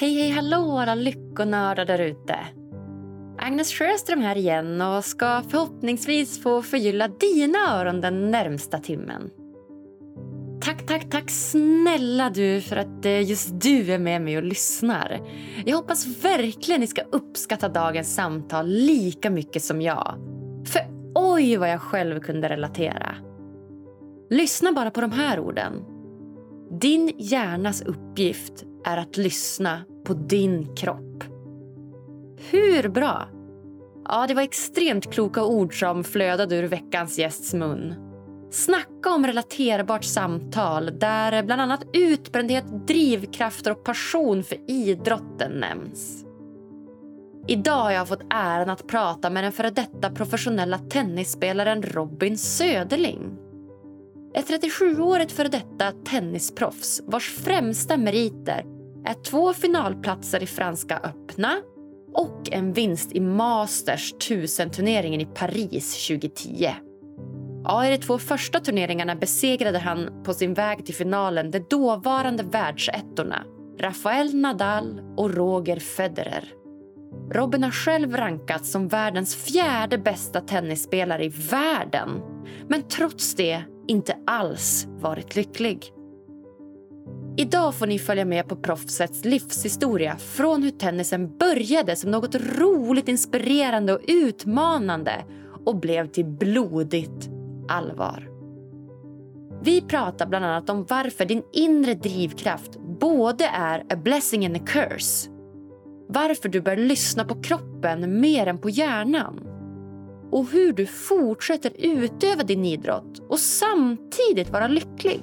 Hej, hej, hallå alla lyckonördar där ute. Agnes Sjöström här igen och ska förhoppningsvis få förgylla dina öron den närmsta timmen. Tack, tack, tack snälla du för att eh, just du är med mig och lyssnar. Jag hoppas verkligen ni ska uppskatta dagens samtal lika mycket som jag. För oj vad jag själv kunde relatera. Lyssna bara på de här orden. Din hjärnas uppgift är att lyssna på din kropp. Hur bra? Ja, det var extremt kloka ord som flödade ur veckans gästs mun. Snacka om relaterbart samtal där bland annat utbrändhet, drivkrafter och passion för idrotten nämns. Idag har jag fått äran att prata med den före detta professionella tennisspelaren Robin Söderling. Ett 37-årigt före detta tennisproffs vars främsta meriter är två finalplatser i Franska öppna och en vinst i Masters 1000-turneringen i Paris 2010. Ja, I de två första turneringarna besegrade han på sin väg till finalen de dåvarande världsettorna Rafael Nadal och Roger Federer. Robin har själv rankats som världens fjärde bästa tennisspelare i världen men trots det inte alls varit lycklig. Idag får ni följa med på proffsets livshistoria från hur tennisen började som något roligt, inspirerande och utmanande och blev till blodigt allvar. Vi pratar bland annat om varför din inre drivkraft både är a blessing and a curse. Varför du bör lyssna på kroppen mer än på hjärnan. Och hur du fortsätter utöva din idrott och samtidigt vara lycklig.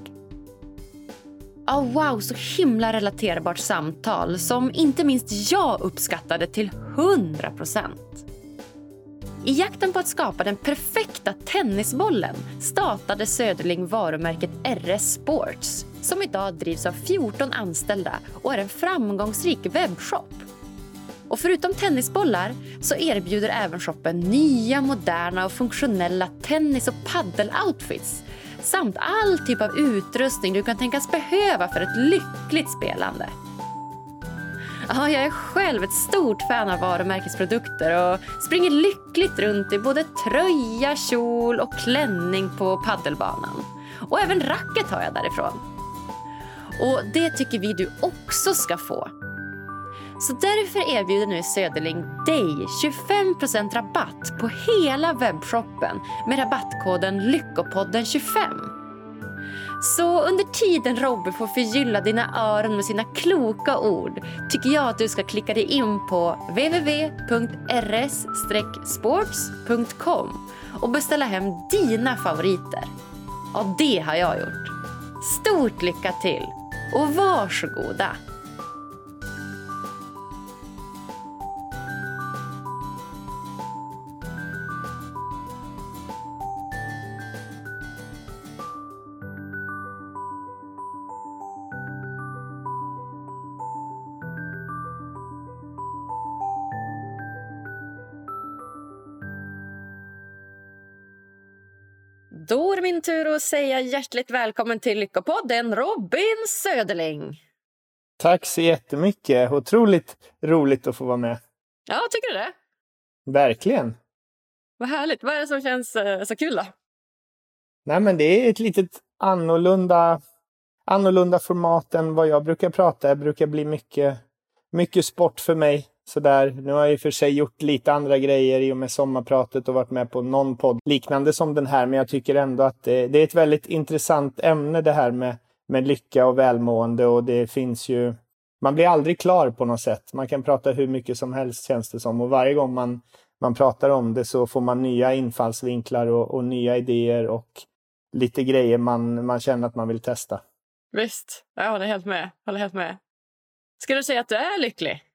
Oh, wow, så himla relaterbart samtal som inte minst jag uppskattade till 100 procent. I jakten på att skapa den perfekta tennisbollen startade Söderling varumärket RS Sports som idag drivs av 14 anställda och är en framgångsrik webbshop. Och förutom tennisbollar så erbjuder även shoppen nya, moderna och funktionella tennis och paddeloutfits samt all typ av utrustning du kan tänkas behöva för ett lyckligt spelande. Ja, jag är själv ett stort fan av varumärkesprodukter och springer lyckligt runt i både tröja, kjol och klänning på paddelbanan. Och även racket har jag därifrån. Och det tycker vi du också ska få. Så därför erbjuder nu Söderling dig 25% rabatt på hela webbshoppen med rabattkoden Lyckopodden25. Så under tiden Robbe får förgylla dina öron med sina kloka ord tycker jag att du ska klicka dig in på www.rs-sports.com och beställa hem dina favoriter. Och det har jag gjort. Stort lycka till och varsågoda! Då är det min tur att säga hjärtligt välkommen till Lyckopodden, Robin Söderling. Tack så jättemycket. Otroligt roligt att få vara med. Ja, tycker du det? Verkligen. Vad härligt. Vad är det som känns uh, så kul då? Nej, men det är ett litet annorlunda, annorlunda format än vad jag brukar prata. Det brukar bli mycket, mycket sport för mig sådär. Nu har jag i och för sig gjort lite andra grejer i och med sommarpratet och varit med på någon podd liknande som den här, men jag tycker ändå att det, det är ett väldigt intressant ämne det här med, med lycka och välmående och det finns ju man blir aldrig klar på något sätt. Man kan prata hur mycket som helst känns det som och varje gång man, man pratar om det så får man nya infallsvinklar och, och nya idéer och lite grejer man, man känner att man vill testa. Visst, jag håller helt med. Jag håller helt med. Ska du säga att du är lycklig?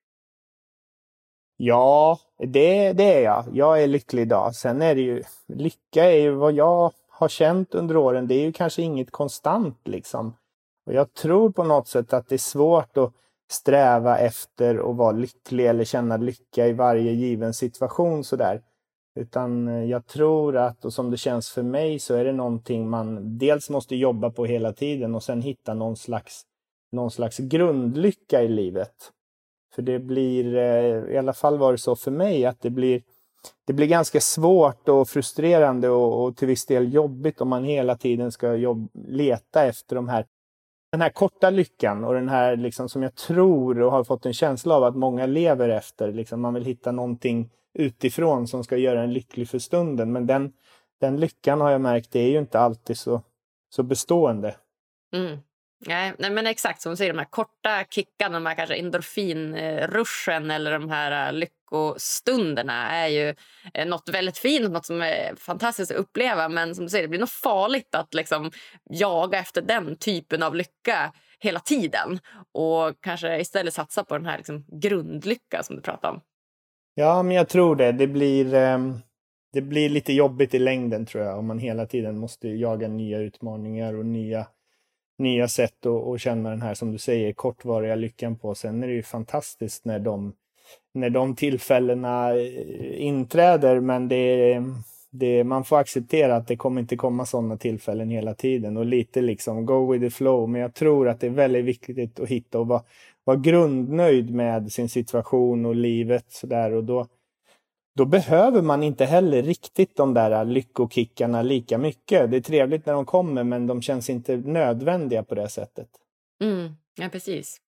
Ja, det, det är jag. Jag är lycklig idag. Sen är det ju, lycka är ju vad jag har känt under åren. Det är ju kanske inget konstant liksom. Och jag tror på något sätt att det är svårt att sträva efter att vara lycklig eller känna lycka i varje given situation sådär. Utan eh, jag tror att, och som det känns för mig, så är det någonting man dels måste jobba på hela tiden och sen hitta någon slags, någon slags grundlycka i livet. För det blir, eh, i alla fall var det så för mig, att det blir, det blir ganska svårt och frustrerande och, och till viss del jobbigt om man hela tiden ska jobb, leta efter de här den här korta lyckan och den här liksom som jag tror och har fått en känsla av att många lever efter. Liksom man vill hitta någonting utifrån som ska göra en lycklig för stunden. Men den, den lyckan har jag märkt, det är ju inte alltid så, så bestående. Mm. Nej, nej, men exakt som du säger, de här korta kickarna, de här kanske endorfinruschen eller de här äh, lyckostunderna är ju nåt något väldigt fint, något som är fantastiskt att uppleva. Men som du säger, det blir nog farligt att liksom jaga efter den typen av lycka hela tiden och kanske istället satsa på den här liksom grundlycka som du pratar om. Ja, men jag tror det. Det blir, ehm, det blir lite jobbigt i längden tror jag om man hela tiden måste jaga nya utmaningar och nya nya sätt att, att känna den här, som du säger, kortvariga lyckan på. Sen är det ju fantastiskt när de, när de tillfällena eh, inträder, men det, det, man får acceptera att det kommer inte komma sådana tillfällen hela tiden och lite liksom go with the flow. Men jag tror att det är väldigt viktigt att hitta och vara, vara grundnöjd med sin situation och livet sådär och då då behöver man inte heller riktigt de där lyckokickarna lika mycket. Det är trevligt när de kommer, men de känns inte nödvändiga på det sättet. Mm, ja, precis.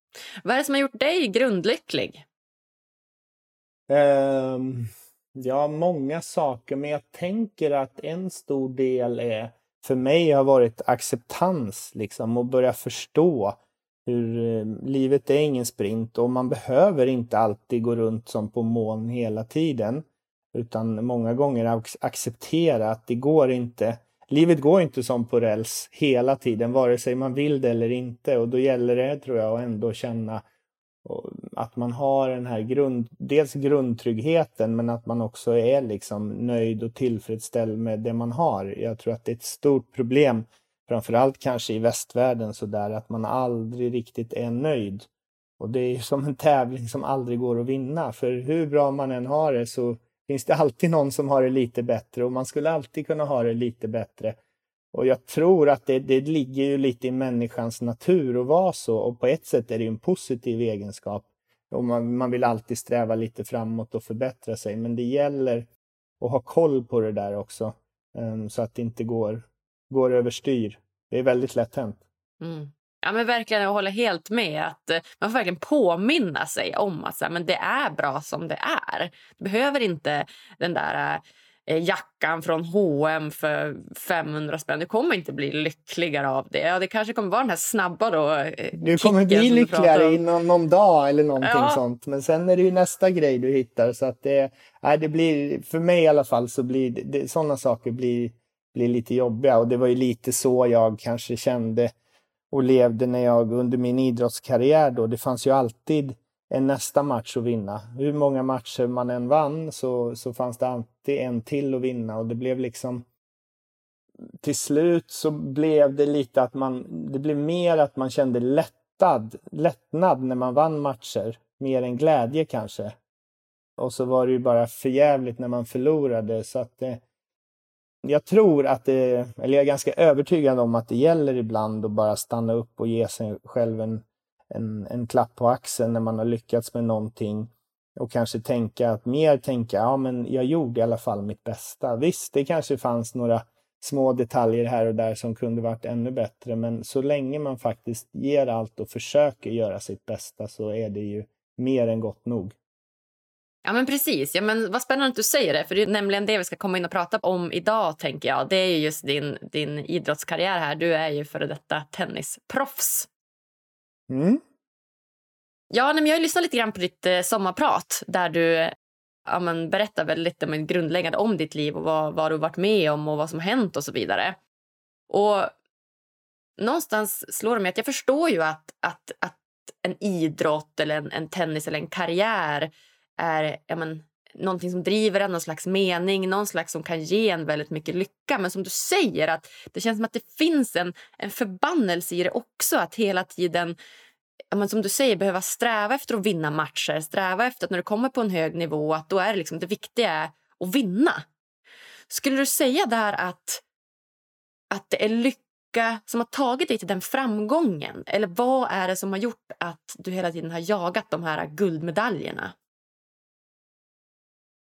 Vad är det som har gjort dig grundlycklig? Um, ja, många saker, men jag tänker att en stor del är för mig har varit acceptans, liksom, och börja förstå hur eh, livet är ingen sprint och man behöver inte alltid gå runt som på moln hela tiden. Utan många gånger acceptera att det går inte. Livet går inte som på räls hela tiden, vare sig man vill det eller inte. Och då gäller det, tror jag, att ändå känna att man har den här grund, dels grundtryggheten, men att man också är liksom nöjd och tillfredsställd med det man har. Jag tror att det är ett stort problem, framförallt kanske i västvärlden, så där att man aldrig riktigt är nöjd. Och det är som en tävling som aldrig går att vinna, för hur bra man än har det så finns det alltid någon som har det lite bättre och man skulle alltid kunna ha det lite bättre. Och jag tror att det, det ligger ju lite i människans natur att vara så och på ett sätt är det en positiv egenskap. Och man, man vill alltid sträva lite framåt och förbättra sig men det gäller att ha koll på det där också um, så att det inte går, går överstyr. Det är väldigt lätt hänt. Mm. Ja, men verkligen, jag håller helt med. att eh, Man får verkligen påminna sig om att så här, men det är bra som det är. Du behöver inte den där eh, jackan från H&M för 500 spänn. Du kommer inte bli lyckligare av det. Ja, det kanske kommer vara den här snabba då, eh, Du kommer bli lyckligare inom någon dag eller någonting ja. sånt. Men sen är det ju nästa grej du hittar. Så att det, nej, det blir, för mig i alla fall, så blir det, sådana saker blir, blir lite jobbiga. Och det var ju lite så jag kanske kände och levde när jag under min idrottskarriär då. Det fanns ju alltid en nästa match att vinna. Hur många matcher man än vann så, så fanns det alltid en till att vinna och det blev liksom till slut så blev det lite att man, det blev mer att man kände lättad, lättnad när man vann matcher. Mer än glädje kanske. Och så var det ju bara förjävligt när man förlorade så att det, jag tror att det, eller jag är ganska övertygad om att det gäller ibland att bara stanna upp och ge sig själv en, en, en klapp på axeln när man har lyckats med någonting och kanske tänka att mer tänka, ja men jag gjorde i alla fall mitt bästa. Visst, det kanske fanns några små detaljer här och där som kunde varit ännu bättre, men så länge man faktiskt ger allt och försöker göra sitt bästa så är det ju mer än gott nog. Ja, men precis. Ja, men vad spännande att du säger det. För Det är nämligen det vi ska komma in och prata om idag. tänker jag. Det är just din, din idrottskarriär. här. Du är ju före detta tennisproffs. Mm. Ja, men jag har lyssnat lite grann på ditt eh, sommarprat där du ja, men, berättar väl lite men, grundläggande om ditt liv och vad, vad du varit med om och vad som hänt och så vidare. Och någonstans slår det mig att jag förstår ju att, att, att en idrott eller en, en tennis eller en karriär är ja, men, någonting som driver en, någon slags mening, någon slags som kan ge en väldigt mycket lycka. Men som du säger, att det känns som att det finns en, en förbannelse i det också. Att hela tiden, men som du säger, behöva sträva efter att vinna matcher. Sträva efter att när du kommer på en hög nivå, att då är det, liksom, det viktiga att vinna. Skulle du säga där att, att det är lycka som har tagit dig till den framgången? Eller vad är det som har gjort att du hela tiden har jagat de här guldmedaljerna?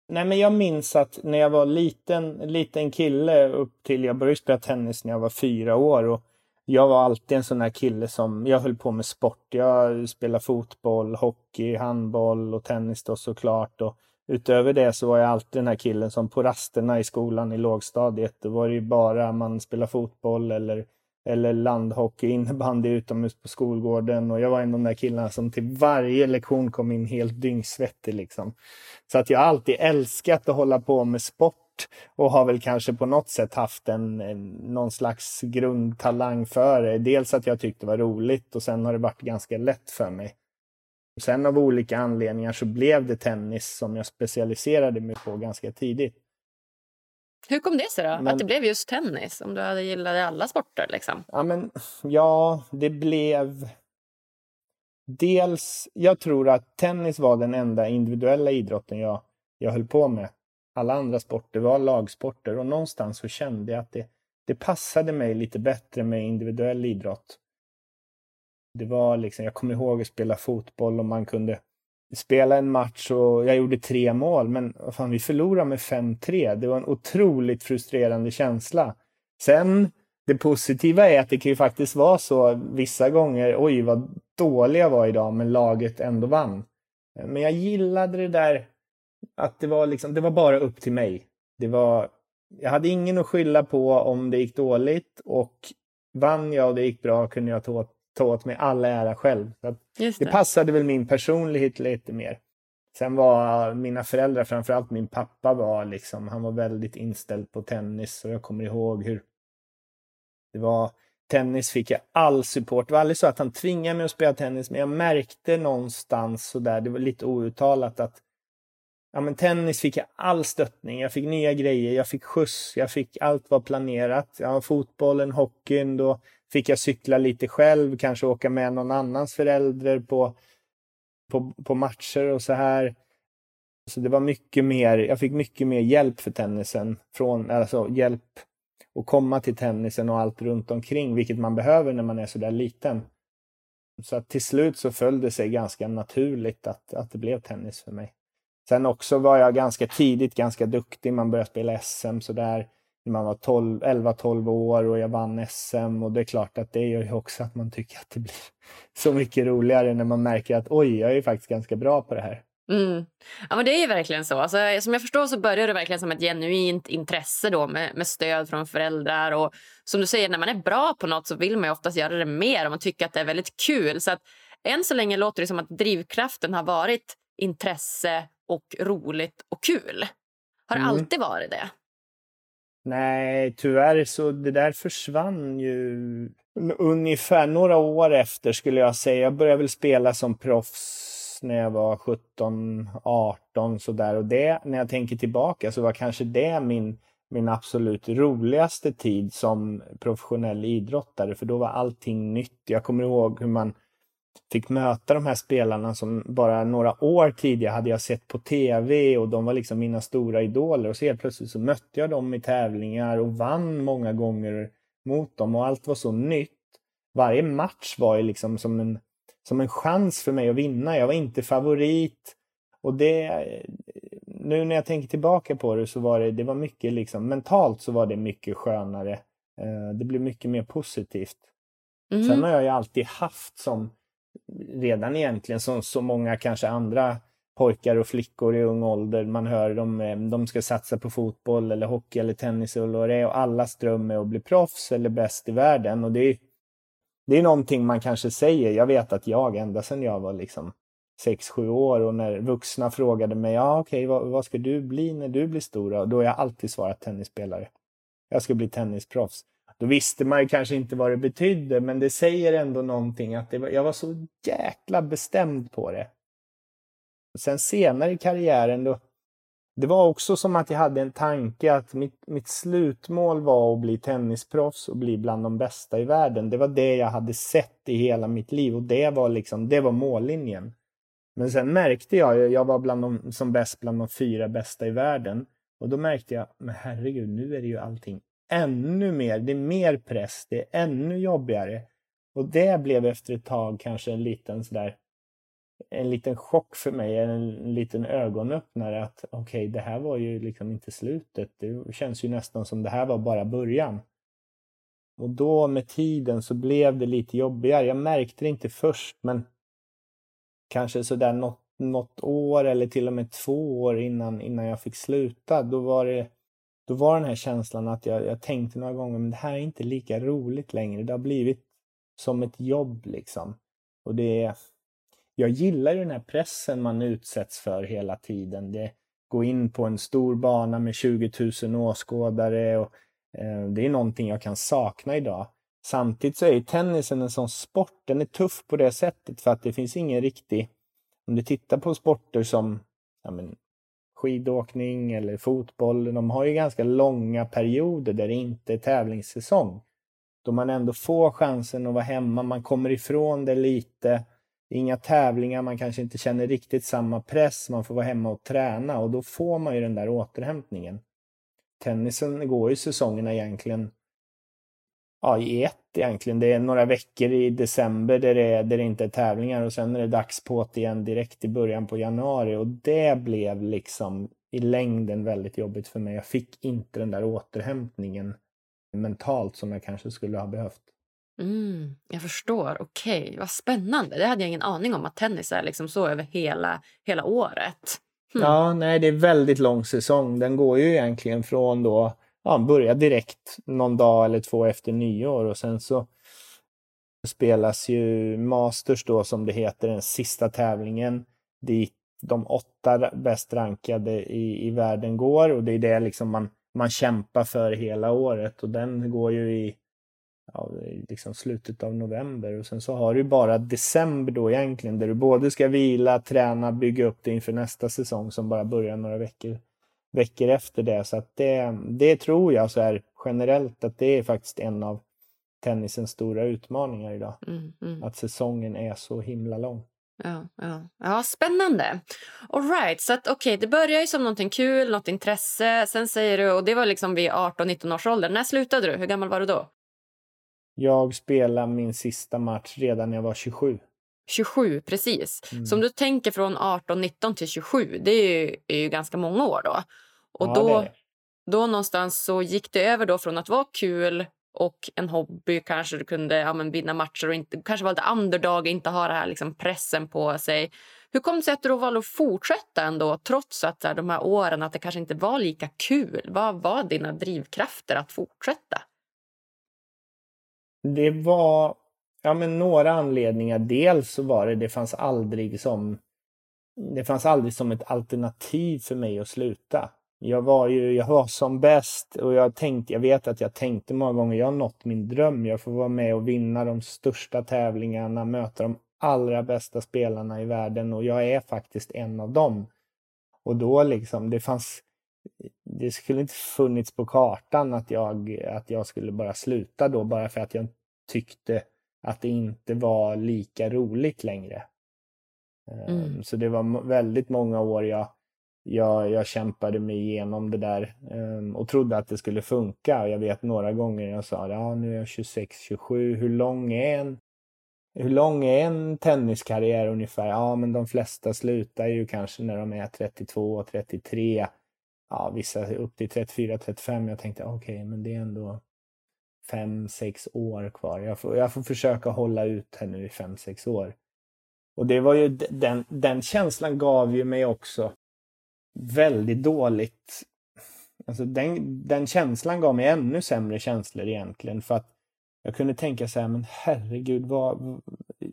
Nej, men jag minns att när jag var liten, liten kille upp till, jag började spela tennis när jag var fyra år och jag var alltid en sån här kille som, jag höll på med sport. Jag spelade fotboll, hockey, handboll och tennis då såklart. Och utöver det så var jag alltid den här killen som på rasterna i skolan i lågstadiet, då var det ju bara man spelade fotboll eller, eller landhockey, innebandy utomhus på skolgården. Och jag var en av de där killarna som till varje lektion kom in helt dyngsvettig liksom. Så att jag alltid älskat att hålla på med sport och har väl kanske på något sätt haft en, en, någon slags grundtalang för det. Dels att jag tyckte det var roligt och sen har det varit ganska lätt för mig. Sen av olika anledningar så blev det tennis som jag specialiserade mig på ganska tidigt. Hur kom det sig då? Men, att det blev just tennis? Om du hade gillat alla sporter liksom? Ja, men ja, det blev... Dels, jag tror att tennis var den enda individuella idrotten jag, jag höll på med. Alla andra sporter var lagsporter och någonstans så kände jag att det, det passade mig lite bättre med individuell idrott. Det var liksom, jag kommer ihåg att spela fotboll och man kunde spela en match och jag gjorde tre mål, men fan, vi förlorade med 5-3. Det var en otroligt frustrerande känsla. Sen, det positiva är att det kan ju faktiskt vara så vissa gånger, oj vad dålig jag var idag, men laget ändå vann. Men jag gillade det där att det var liksom, det var bara upp till mig. Det var, jag hade ingen att skylla på om det gick dåligt och vann jag och det gick bra kunde jag ta, åt ta åt mig all ära själv. Det. det. passade väl min personlighet lite mer. Sen var mina föräldrar, framförallt min pappa, var liksom, han var väldigt inställd på tennis och jag kommer ihåg hur det var tennis fick jag all support. Det var aldrig så att han tvingade mig att spela tennis, men jag märkte någonstans så där, det var lite outtalat att ja, men tennis fick jag all stöttning. Jag fick nya grejer, jag fick skjuts, jag fick allt var planerat. Ja, fotbollen, hockeyn, då fick jag cykla lite själv, kanske åka med någon annans förälder på, på, på matcher och så här. Så det var mycket mer, jag fick mycket mer hjälp för tennisen, från, alltså hjälp att komma till tennisen och allt runt omkring, vilket man behöver när man är så där liten. Så att till slut så föll det sig ganska naturligt att, att det blev tennis för mig. Sen också var jag ganska tidigt ganska duktig. Man började spela SM sådär när man var 11-12 år och jag vann SM och det är klart att det gör ju också att man tycker att det blir så mycket roligare när man märker att oj, jag är faktiskt ganska bra på det här. Mm. Ja, men det är ju verkligen så. Alltså, som jag förstår så börjar det verkligen som ett genuint intresse då med, med stöd från föräldrar. Och som du säger, när man är bra på något så vill man oftast göra det mer och man tycker att det är väldigt kul. Så att än så länge låter det som att drivkraften har varit intresse och roligt och kul. Har det mm. alltid varit det? Nej, tyvärr så det där försvann ju ungefär några år efter skulle jag säga. Jag började väl spela som proffs när jag var 17, 18 sådär och det, när jag tänker tillbaka så var kanske det min, min absolut roligaste tid som professionell idrottare för då var allting nytt. Jag kommer ihåg hur man fick möta de här spelarna som bara några år tidigare hade jag sett på tv och de var liksom mina stora idoler och så helt plötsligt så mötte jag dem i tävlingar och vann många gånger mot dem och allt var så nytt. Varje match var ju liksom som en, som en chans för mig att vinna. Jag var inte favorit och det nu när jag tänker tillbaka på det så var det, det var mycket liksom mentalt så var det mycket skönare. Eh, det blev mycket mer positivt. Mm. Sen har jag ju alltid haft som redan egentligen som så många kanske andra pojkar och flickor i ung ålder. Man hör dem, eh, de ska satsa på fotboll eller hockey eller tennis eller vad det är och allas dröm är att bli proffs eller bäst i världen. Och det är, det är någonting man kanske säger. Jag vet att jag ända sedan jag var liksom 6-7 år och när vuxna frågade mig, ja okej, okay, vad, vad, ska du bli när du blir stor? Då har jag alltid svarat tennisspelare. Jag ska bli tennisproffs. Då visste man ju kanske inte vad det betydde, men det säger ändå någonting att det var, jag var så jäkla bestämd på det. Sen senare i karriären då, det var också som att jag hade en tanke att mitt, mitt slutmål var att bli tennisproffs och bli bland de bästa i världen. Det var det jag hade sett i hela mitt liv och det var liksom, det var mållinjen. Men sen märkte jag, jag var bland de, som bäst bland de fyra bästa i världen. Och då märkte jag, men herregud, nu är det ju allting ännu mer, det är mer press, det är ännu jobbigare. Och det blev efter ett tag kanske en liten sådär en liten chock för mig, en liten ögonöppnare att okej, okay, det här var ju liksom inte slutet. Det känns ju nästan som det här var bara början. Och då med tiden så blev det lite jobbigare. Jag märkte det inte först, men kanske sådär något, något år eller till och med två år innan, innan jag fick sluta, då var det då var den här känslan att jag, jag tänkte några gånger, men det här är inte lika roligt längre. Det har blivit som ett jobb liksom. Och det jag gillar ju den här pressen man utsätts för hela tiden. Det gå in på en stor bana med 20 000 åskådare och eh, det är någonting jag kan sakna idag. Samtidigt så är tennisen en sån sport, den är tuff på det sättet för att det finns ingen riktig, om du tittar på sporter som ja men, skidåkning eller fotboll, de har ju ganska långa perioder där det inte är tävlingssäsong. Då man ändå får chansen att vara hemma, man kommer ifrån det lite. Inga tävlingar, man kanske inte känner riktigt samma press, man får vara hemma och träna och då får man ju den där återhämtningen. Tennisen går ju säsongerna egentligen ja, i ett egentligen. Det är några veckor i december där det, där det inte är tävlingar och sen är det dags på det igen direkt i början på januari och det blev liksom i längden väldigt jobbigt för mig. Jag fick inte den där återhämtningen mentalt som jag kanske skulle ha behövt. Mm, jag förstår. Okej, okay. vad spännande. Det hade jag ingen aning om att tennis är liksom så över hela, hela året. Hmm. Ja, nej, det är väldigt lång säsong. Den går ju egentligen från då ja, börjar direkt någon dag eller två efter nyår och sen så spelas ju Masters då som det heter, den sista tävlingen dit de åtta bäst rankade i, i världen går. Och det är det liksom man, man kämpar för hela året. Och den går ju i ja, liksom slutet av november. Och sen så har du bara december då egentligen där du både ska vila, träna, bygga upp det inför nästa säsong som bara börjar några veckor veckor efter det. Så att det, det tror jag så här generellt att det är faktiskt en av tennisens stora utmaningar idag. Mm, mm. Att säsongen är så himla lång. Ja, ja. ja spännande. All right, så att okay, det börjar ju som någonting kul, något intresse. Sen säger du, och det var liksom vid 18-19 års ålder. När slutade du? Hur gammal var du då? Jag spelade min sista match redan när jag var 27. 27, precis. Mm. Så om du tänker från 18, 19 till 27, det är ju, är ju ganska många år då. Och ja, då, då någonstans så gick det över då från att vara kul och en hobby, kanske du kunde ja, men vinna matcher och inte, kanske vara lite underdog, inte ha den här liksom, pressen på sig. Hur kom det sig att du valde att fortsätta ändå trots att här, de här åren att det kanske inte var lika kul? Vad var dina drivkrafter att fortsätta? Det var ja, men några anledningar. Dels så var det, det fanns aldrig som det fanns aldrig som ett alternativ för mig att sluta. Jag var ju, jag var som bäst och jag tänkte, jag vet att jag tänkte många gånger, jag har nått min dröm. Jag får vara med och vinna de största tävlingarna, möta de allra bästa spelarna i världen och jag är faktiskt en av dem. Och då liksom, det fanns, det skulle inte funnits på kartan att jag, att jag skulle bara sluta då bara för att jag tyckte att det inte var lika roligt längre. Mm. Ehm, så det var väldigt många år jag jag, jag kämpade mig igenom det där um, och trodde att det skulle funka. Jag vet några gånger jag sa ja nu är jag 26, 27. Hur lång är en, hur lång är en tenniskarriär ungefär? Ja, men de flesta slutar ju kanske när de är 32, 33. Ja, vissa upp till 34, 35. Jag tänkte okej, okay, men det är ändå fem, sex år kvar. Jag får, jag får försöka hålla ut här nu i fem, sex år. Och det var ju den, den känslan gav ju mig också väldigt dåligt. Alltså den, den känslan gav mig ännu sämre känslor egentligen för att jag kunde tänka så här, men herregud, vad,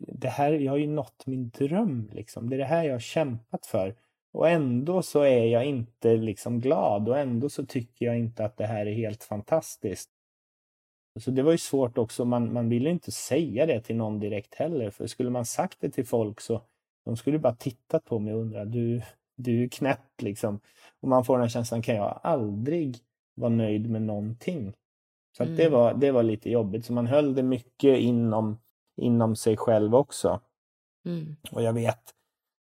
det här, jag har ju nått min dröm liksom. Det är det här jag har kämpat för. Och ändå så är jag inte liksom glad och ändå så tycker jag inte att det här är helt fantastiskt. Så det var ju svårt också, man, man ville inte säga det till någon direkt heller, för skulle man sagt det till folk så de skulle bara tittat på mig och undrat, du, du är knäpp liksom. Och man får den här känslan, kan jag aldrig vara nöjd med någonting? Så mm. det, var, det var lite jobbigt. Så man höll det mycket inom, inom sig själv också. Mm. Och jag vet,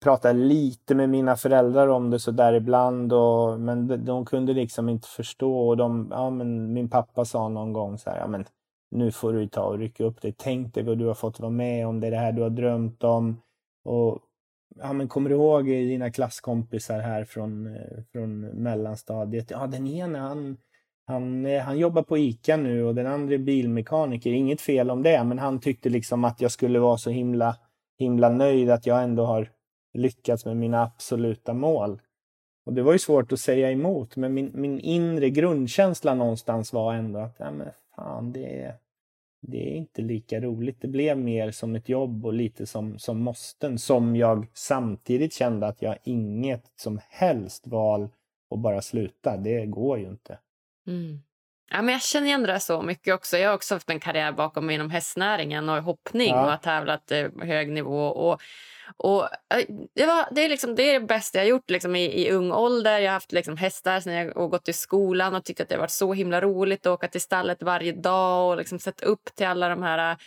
pratade lite med mina föräldrar om det så där ibland och, men de, de kunde liksom inte förstå och de, ja men min pappa sa någon gång så här, ja men nu får du ta och rycka upp dig. Tänk dig vad du har fått vara med om, det är det här du har drömt om. Och ja, men kommer du ihåg dina klasskompisar här från, eh, från mellanstadiet? Ja, den ena han, han, eh, han jobbar på ICA nu och den andra är bilmekaniker. Inget fel om det, men han tyckte liksom att jag skulle vara så himla, himla nöjd att jag ändå har lyckats med mina absoluta mål. Och det var ju svårt att säga emot, men min, min inre grundkänsla någonstans var ändå att ja, men fan, det är, det är inte lika roligt. Det blev mer som ett jobb och lite som, som måsten, som jag samtidigt kände att jag inget som helst val att bara sluta. Det går ju inte. Mm. Ja, men jag känner igen det så mycket också. Jag har också haft en karriär bakom mig inom hästnäringen och hoppning ja. och har tävlat eh, hög nivå. Och och eh, det, var, det, är liksom, det är det bästa jag gjort liksom, i, i ung ålder. Jag har haft liksom, hästar sen jag och gått i skolan och tyckt att det har varit så himla roligt att åka till stallet varje dag och liksom, sett upp till alla de här eh,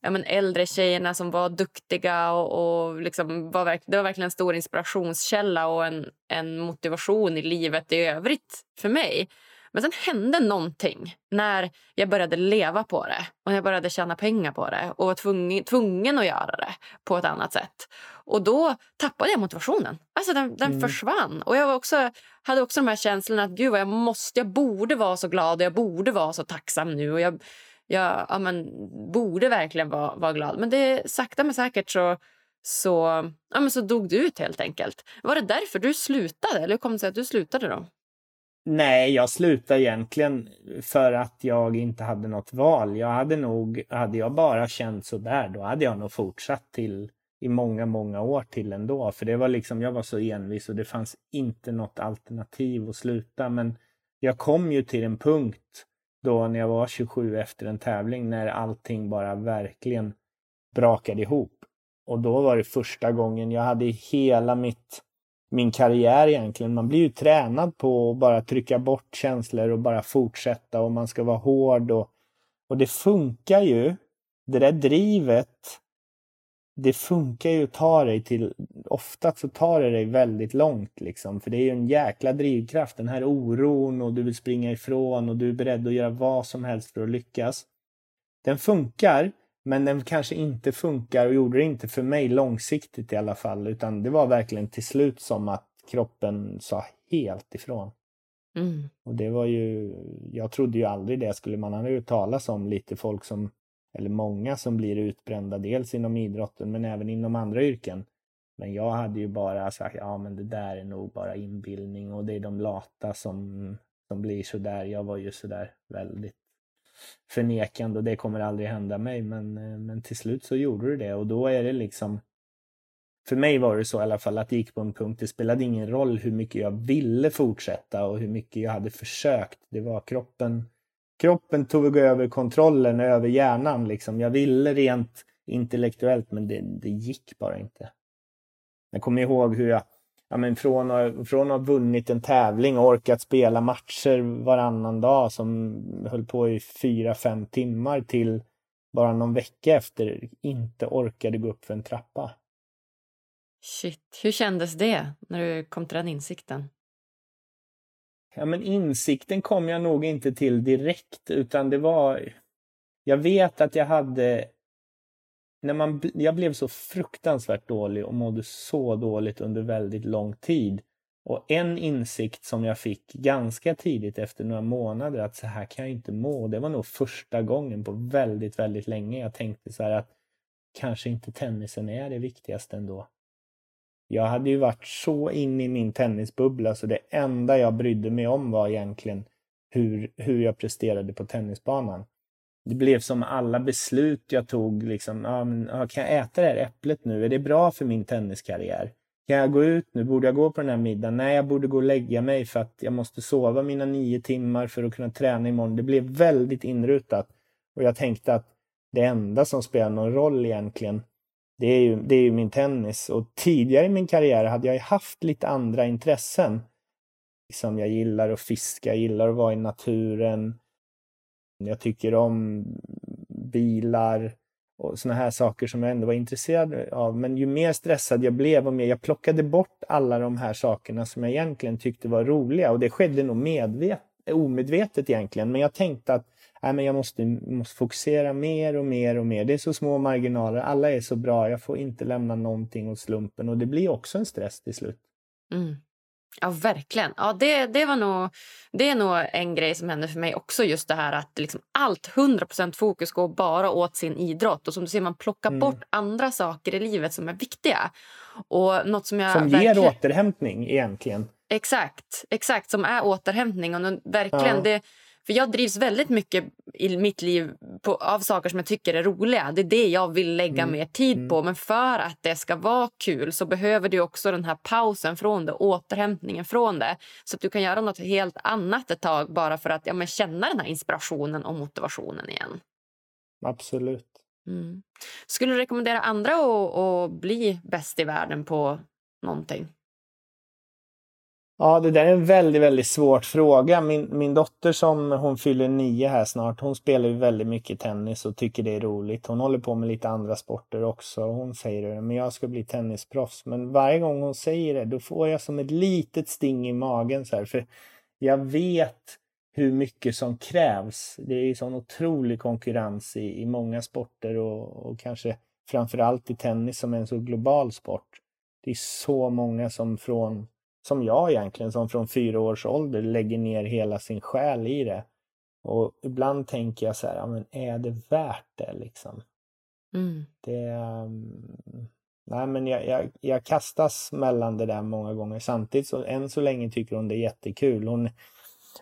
ja, men äldre tjejerna som var duktiga. och, och liksom var, Det var verkligen en stor inspirationskälla och en, en motivation i livet i övrigt för mig. Men sen hände någonting när jag började leva på det och jag började tjäna pengar på det och var tvungen, tvungen att göra det på ett annat sätt. Och då tappade jag motivationen. Alltså den, den mm. försvann. Och jag också, hade också de här känslorna att gud jag måste, jag borde vara så glad och jag borde vara så tacksam nu. Och jag, jag ja, men, borde verkligen vara, vara glad. Men det sakta men säkert så så, ja, men så dog du ut helt enkelt. Var det därför du slutade? Eller hur kom det sig att du slutade då? Nej, jag slutade egentligen för att jag inte hade något val. Jag hade nog, hade jag bara känt så där, då hade jag nog fortsatt till i många, många år till ändå. För det var liksom, jag var så envis och det fanns inte något alternativ att sluta. Men jag kom ju till en punkt då när jag var 27 efter en tävling när allting bara verkligen brakade ihop. Och då var det första gången jag hade hela mitt min karriär egentligen. Man blir ju tränad på att bara trycka bort känslor och bara fortsätta och man ska vara hård och, och det funkar ju. Det där drivet, det funkar ju att ta dig till, ofta så tar det dig väldigt långt liksom, för det är ju en jäkla drivkraft, den här oron och du vill springa ifrån och du är beredd att göra vad som helst för att lyckas. Den funkar, men den kanske inte funkar och gjorde det inte för mig långsiktigt i alla fall. Utan det var verkligen till slut som att kroppen sa helt ifrån. Mm. Och det var ju, jag trodde ju aldrig det skulle man ha hört talas om lite folk som, eller många som blir utbrända, dels inom idrotten men även inom andra yrken. Men jag hade ju bara sagt, ja men det där är nog bara inbildning och det är de lata som, som blir sådär. Jag var ju sådär väldigt förnekande och det kommer aldrig hända mig. Men, eh, men till slut så gjorde du det och då är det liksom för mig var det så i alla fall att det gick på en punkt. Det spelade ingen roll hur mycket jag ville fortsätta och hur mycket jag hade försökt. Det var kroppen. Kroppen tog över kontrollen över hjärnan liksom. Jag ville rent intellektuellt men det, det gick bara inte. Jag kommer ihåg hur jag ja, men från, från att ha vunnit en tävling och orkat spela matcher varannan dag som höll på i fyra, fem timmar till bara någon vecka efter inte orkade gå upp för en trappa. Shit, hur kändes det när du kom till den insikten? Ja, men insikten kom jag nog inte till direkt, utan det var... Jag vet att jag hade när man, jag blev så fruktansvärt dålig och mådde så dåligt under väldigt lång tid. Och en insikt som jag fick ganska tidigt efter några månader att så här kan jag inte må. Det var nog första gången på väldigt, väldigt länge jag tänkte så här att kanske inte tennisen är det viktigaste ändå. Jag hade ju varit så inne i min tennisbubbla så det enda jag brydde mig om var egentligen hur, hur jag presterade på tennisbanan det blev som alla beslut jag tog. Liksom, ah, men, kan jag äta det här äpplet nu? Är det bra för min tenniskarriär? Kan jag gå ut nu? Borde jag gå på den här middagen? Nej, jag borde gå och lägga mig för att jag måste sova mina nio timmar för att kunna träna imorgon. Det blev väldigt inrutat. Och jag tänkte att det enda som spelar någon roll egentligen, det är ju, det är ju min tennis. Och tidigare i min karriär hade jag haft lite andra intressen. Liksom jag gillar att fiska, jag gillar att vara i naturen. Jag tycker om bilar. och såna här saker som jag ändå var intresserad av. Men ju mer stressad jag blev och mer jag plockade bort alla de här sakerna som jag egentligen tyckte var roliga och det skedde nog medvet, omedvetet egentligen. Men jag tänkte att nej, men jag måste, måste fokusera mer och mer och mer. Det är så små marginaler, alla är så bra, jag får inte lämna någonting åt slumpen och det blir också en stress till slut. Mm. Ja, verkligen. Ja, det, det, var nog, det är nog en grej som hände för mig också. Just det här att liksom allt, 100 fokus går bara åt sin idrott. Och som du ser, man plockar mm. bort andra saker i livet som är viktiga. Och något som jag som verkligen... ger återhämtning egentligen. Exakt, exakt som är återhämtning. Och verkligen, ja. det, för jag drivs väldigt mycket i mitt liv på, av saker som jag tycker är roliga. Det är det jag vill lägga mm. mer tid mm. på. Men för att det ska vara kul så behöver du också den här pausen från det, återhämtningen från det. Så att du kan göra något helt annat ett tag bara för att ja, men känna den här inspirationen och motivationen igen. Absolut. Mm. Skulle du rekommendera andra att, att bli bäst i världen på någonting? Ja, det där är en väldigt, väldigt svår fråga. Min, min dotter som hon fyller nio här snart, hon spelar ju väldigt mycket tennis och tycker det är roligt. Hon håller på med lite andra sporter också. Hon säger det, men jag ska bli tennisproffs. Men varje gång hon säger det, då får jag som ett litet sting i magen så här, för jag vet hur mycket som krävs. Det är ju sån otrolig konkurrens i, i många sporter och, och kanske framförallt i tennis som är en så global sport. Det är så många som från som jag egentligen, som från fyra års ålder lägger ner hela sin själ i det. Och ibland tänker jag så här, ja, men är det värt det liksom? Mm. Det, um, nej, men jag, jag, jag, kastas mellan det där många gånger. Samtidigt så än så länge tycker hon det är jättekul. Hon,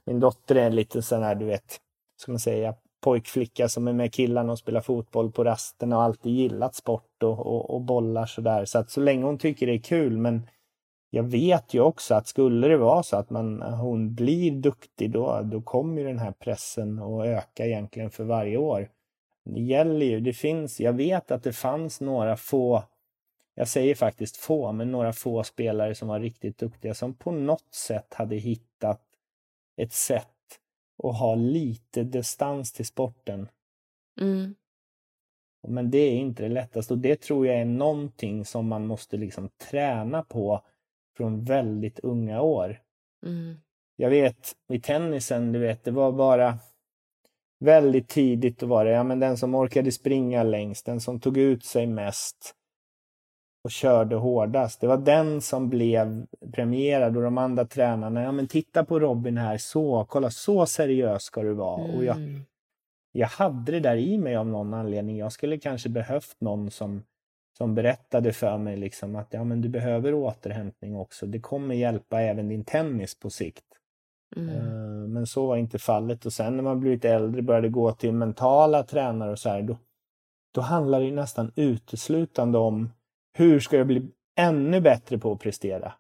min dotter är lite sån här, du vet, ska man säga, pojkflicka som är med killarna och spelar fotboll på rasterna och alltid gillat sport och, och, och bollar sådär. Så att så länge hon tycker det är kul, men jag vet ju också att skulle det vara så att man, hon blir duktig då, då kommer ju den här pressen att öka egentligen för varje år. Det gäller ju, det finns, jag vet att det fanns några få, jag säger faktiskt få, men några få spelare som var riktigt duktiga som på något sätt hade hittat ett sätt att ha lite distans till sporten. Mm. Men det är inte det lättaste och det tror jag är någonting som man måste liksom träna på från väldigt unga år. Mm. Jag vet i tennisen, du vet, det var bara väldigt tidigt då var det, ja men den som orkade springa längst, den som tog ut sig mest och körde hårdast. Det var den som blev premierad och de andra tränarna, ja men titta på Robin här, så, kolla så seriös ska du vara. Mm. Och jag, mm. jag hade det där i mig av någon anledning. Jag skulle kanske behövt någon som som berättade för mig liksom att ja, men du behöver återhämtning också. Det kommer hjälpa även din tennis på sikt. Mm. Eh, men så var inte fallet och sen när man blivit äldre började gå till mentala tränare och så här, då, då handlar det nästan uteslutande om hur ska jag bli ännu bättre på att prestera?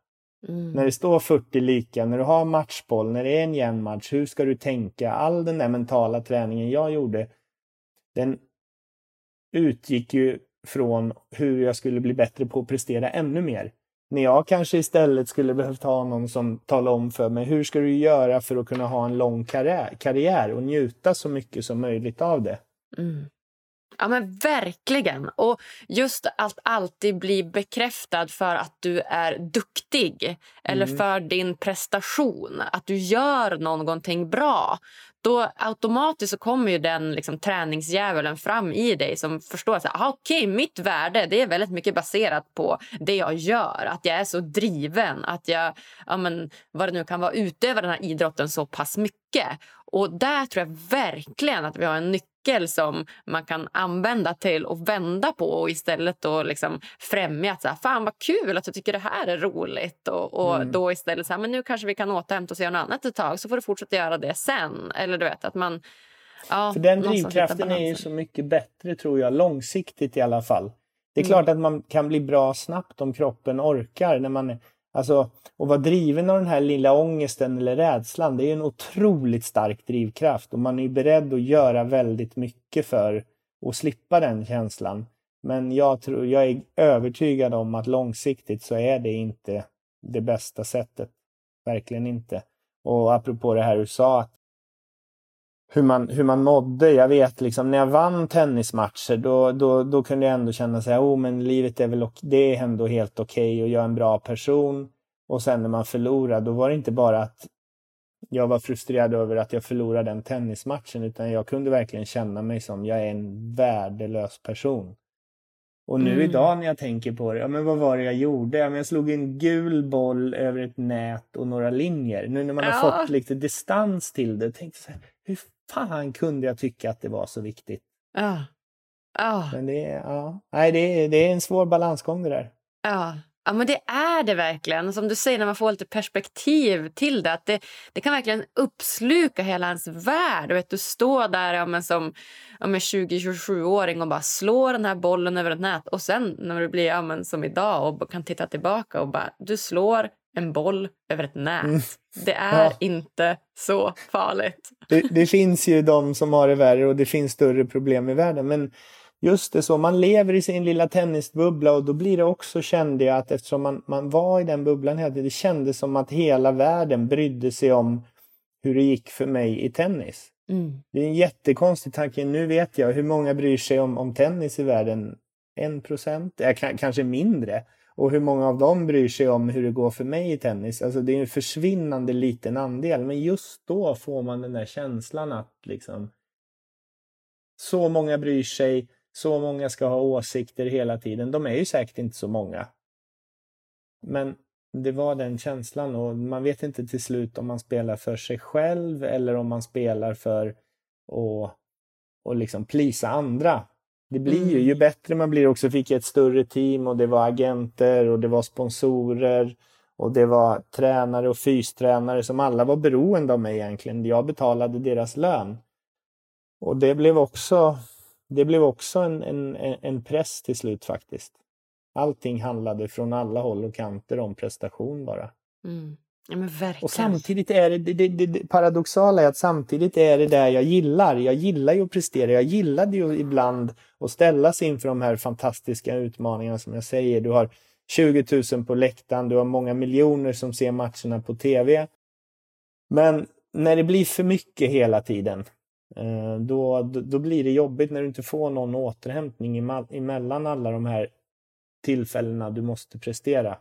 Mm. När det står 40 lika, när du har matchboll, när det är en jämn match, hur ska du tänka? All den där mentala träningen jag gjorde, den utgick ju från hur jag skulle bli bättre på att prestera ännu mer. När jag kanske istället skulle behövt ha någon som talar om för mig hur ska du göra för att kunna ha en lång karriär, karriär och njuta så mycket som möjligt av det. Mm. Ja, men verkligen. Och just att alltid bli bekräftad för att du är duktig eller mm. för din prestation, att du gör någonting bra då automatiskt så kommer ju den liksom, träningsdjävulen fram i dig som förstår att okej, okay, mitt värde det är väldigt mycket baserat på det jag gör. Att jag är så driven, att jag ja, men, vad det nu kan vara, utövar den här idrotten så pass mycket. Och där tror jag verkligen att vi har en nyckel nyckel som man kan använda till att vända på och istället då liksom främja att så här, fan vad kul att du tycker det här är roligt och, och mm. då istället så här, men nu kanske vi kan återhämta oss och göra något annat ett tag så får du fortsätta göra det sen. Eller du vet att man Ja, För den drivkraften är ju så mycket bättre tror jag, långsiktigt i alla fall. Det är mm. klart att man kan bli bra snabbt om kroppen orkar när man Alltså, att vara driven av den här lilla ångesten eller rädslan, det är en otroligt stark drivkraft och man är beredd att göra väldigt mycket för att slippa den känslan. Men jag, tror, jag är övertygad om att långsiktigt så är det inte det bästa sättet. Verkligen inte. Och apropå det här du sa, att hur man, hur man mådde. Jag vet liksom när jag vann tennismatcher då, då, då kunde jag ändå känna så här, oh men livet är väl det är ändå helt okej okay och jag är en bra person. Och sen när man förlorade, då var det inte bara att jag var frustrerad över att jag förlorade den tennismatchen utan jag kunde verkligen känna mig som jag är en värdelös person. Och nu mm. idag när jag tänker på det, ja men vad var det jag gjorde? Ja, men jag slog en gul boll över ett nät och några linjer. Nu när man ja. har fått lite distans till det, tänkte jag så här, hur fan kunde jag tycka att det var så viktigt? Ja. Ja. Men det, ja. Nej, det, är, det är en svår balansgång det där. Ja. Ja, men det är det verkligen. Som du säger, när man får lite perspektiv till det. Att det, det kan verkligen uppsluka hela ens värld. Och vet, du står där ja, men som ja, 20-27-åring och bara slår den här bollen över ett nät. Och sen när du blir ja, men som idag och kan titta tillbaka och bara du slår en boll över ett nät. Mm. Det är ja. inte så farligt. Det, det, finns ju de som har det värre och det finns större problem i världen. Men just det så, man lever i sin lilla tennisbubbla och då blir det också, kände jag, att eftersom man, man var i den bubblan hela tiden, det kändes som att hela världen brydde sig om hur det gick för mig i tennis. Mm. Det är en jättekonstig tanke. Nu vet jag hur många bryr sig om, om tennis i världen. En procent, kanske mindre. Och hur många av dem bryr sig om hur det går för mig i tennis? Alltså det är en försvinnande liten andel. Men just då får man den där känslan att liksom så många bryr sig, så många ska ha åsikter hela tiden. De är ju säkert inte så många. Men det var den känslan och man vet inte till slut om man spelar för sig själv eller om man spelar för att och liksom plisa andra. Det blir ju, ju mm. bättre man blir också, fick jag ett större team och det var agenter och det var sponsorer och det var tränare och fystränare som alla var beroende av mig egentligen. Jag betalade deras lön. Och det blev också, det blev också en, en, en press till slut faktiskt. Allting handlade från alla håll och kanter om prestation bara. Mm. Ja. Och samtidigt är det, det, det, det, paradoxala är att samtidigt är det där jag gillar. Jag gillar ju att prestera. Jag gillade ju ibland att ställas inför de här fantastiska utmaningarna som jag säger. Du har 20 000 på läktaren, du har många miljoner som ser matcherna på tv. Men när det blir för mycket hela tiden, eh, då, då blir det jobbigt när du inte får någon återhämtning emellan alla de här tillfällena du måste prestera.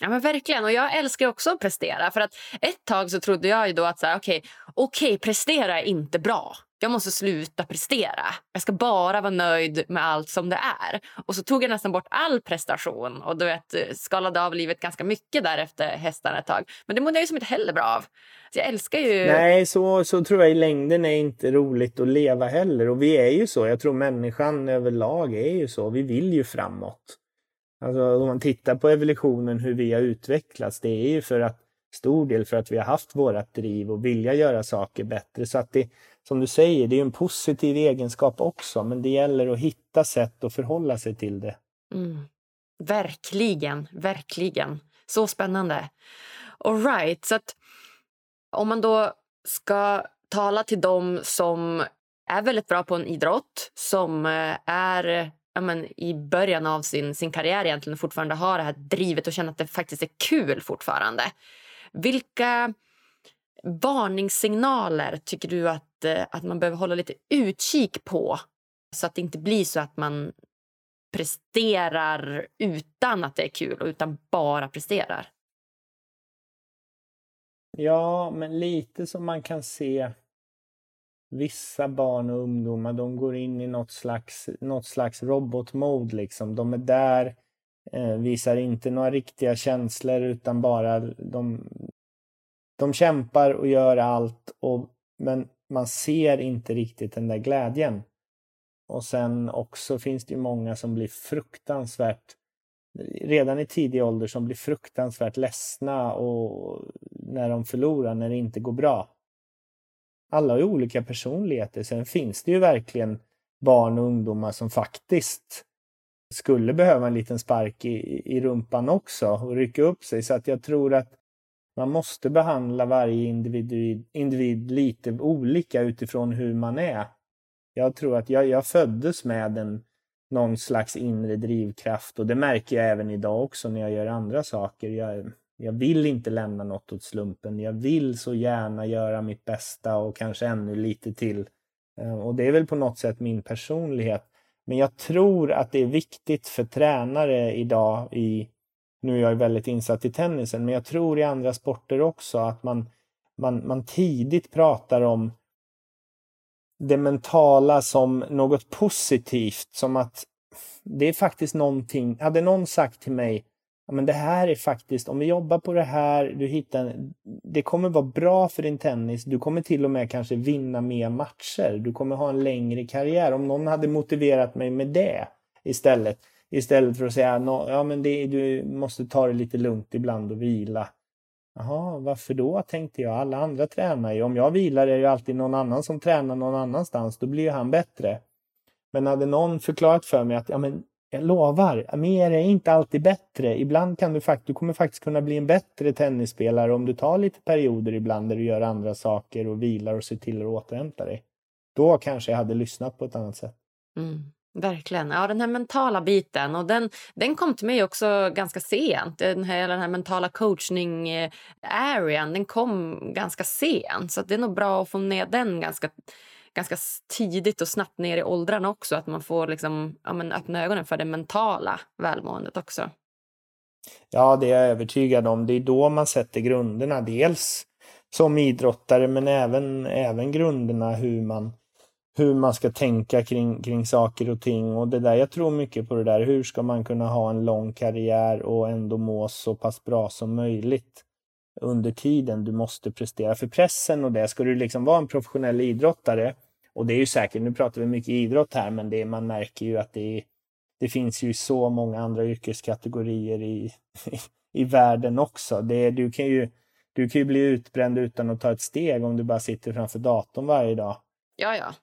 Ja, men verkligen. Och Jag älskar också att prestera. För att Ett tag så trodde jag ju då att så här, okay, okay, prestera är inte bra. Jag måste sluta prestera. Jag ska bara vara nöjd med allt som det är. Och så tog jag nästan bort all prestation och du vet, eh, skalade av livet ganska mycket därefter hästarna ett tag. Men det mådde jag ju som inte heller bra av. Så jag älskar ju... Nej, så, så tror jag i längden är inte roligt att leva heller. Och vi är ju så. Jag tror människan överlag är ju så. Vi vill ju framåt. Alltså om man tittar på evolutionen, hur vi har utvecklats, det är ju för att stor del för att vi har haft vårat driv och vilja göra saker bättre. Så att det, som du säger, det är en positiv egenskap också, men det gäller att hitta sätt att förhålla sig till det. Mm. Verkligen, verkligen. Så spännande. All right, så att om man då ska tala till dem som är väldigt bra på en idrott, som eh, är ja, men, i början av sin, sin karriär egentligen fortfarande har det här drivet och känner att det faktiskt är kul fortfarande. Vilka varningssignaler tycker du att, eh, att man behöver hålla lite utkik på så att det inte blir så att man presterar utan att det är kul och utan bara presterar? Ja, men lite som man kan se vissa barn och ungdomar, de går in i något slags, något slags robotmode liksom. De är där, eh, visar inte några riktiga känslor utan bara de, de kämpar och gör allt och, men man ser inte riktigt den där glädjen. Och sen också finns det ju många som blir fruktansvärt redan i tidig ålder som blir fruktansvärt ledsna och när de förlorar, när det inte går bra alla har ju olika personligheter. Sen finns det ju verkligen barn och ungdomar som faktiskt skulle behöva en liten spark i, i rumpan också och rycka upp sig. Så att jag tror att man måste behandla varje individ, individ lite olika utifrån hur man är. Jag tror att jag, jag föddes med en, någon slags inre drivkraft och det märker jag även idag också när jag gör andra saker. Jag, jag vill inte lämna något åt slumpen. Jag vill så gärna göra mitt bästa och kanske ännu lite till. Eh, och det är väl på något sätt min personlighet. Men jag tror att det är viktigt för tränare idag i, nu är jag väldigt insatt i tennisen, men jag tror i andra sporter också att man, man, man tidigt pratar om det mentala som något positivt, som att det är faktiskt någonting, hade någon sagt till mig ja, men det här är faktiskt, om vi jobbar på det här, du hittar, det kommer vara bra för din tennis. Du kommer till och med kanske vinna mer matcher. Du kommer ha en längre karriär. Om någon hade motiverat mig med det istället, istället för att säga ja, men det, du måste ta det lite lugnt ibland och vila. Jaha, varför då? tänkte jag. Alla andra tränar ju. Om jag vilar är det alltid någon annan som tränar någon annanstans. Då blir han bättre. Men hade någon förklarat för mig att ja, men jag lovar, mer är inte alltid bättre. Ibland kan du du kommer faktiskt kunna bli en bättre tennisspelare om du tar lite perioder ibland där du gör andra saker och vilar och ser till att återhämta dig. Då kanske jag hade lyssnat på ett annat sätt. Mm, verkligen. Ja, den här mentala biten. Och den, den kom till mig också ganska sent. Den här, den här mentala coachning-arean eh, den kom ganska sent. Så det är nog bra att få ner den ganska ganska tidigt och snabbt ner i åldrarna också. Att man får liksom, ja, men öppna ögonen för det mentala välmåendet också. Ja, det är jag övertygad om. Det är då man sätter grunderna. Dels som idrottare, men även, även grunderna hur man, hur man ska tänka kring, kring saker och ting. Och det där, jag tror mycket på det där. Hur ska man kunna ha en lång karriär och ändå må så pass bra som möjligt under tiden du måste prestera. För pressen och det, ska du liksom vara en professionell idrottare och det är ju säkert, nu pratar vi mycket idrott här, men det, man märker ju att det, det finns ju så många andra yrkeskategorier i, i världen också. Det, du, kan ju, du kan ju bli utbränd utan att ta ett steg om du bara sitter framför datorn varje dag. Ja, ja.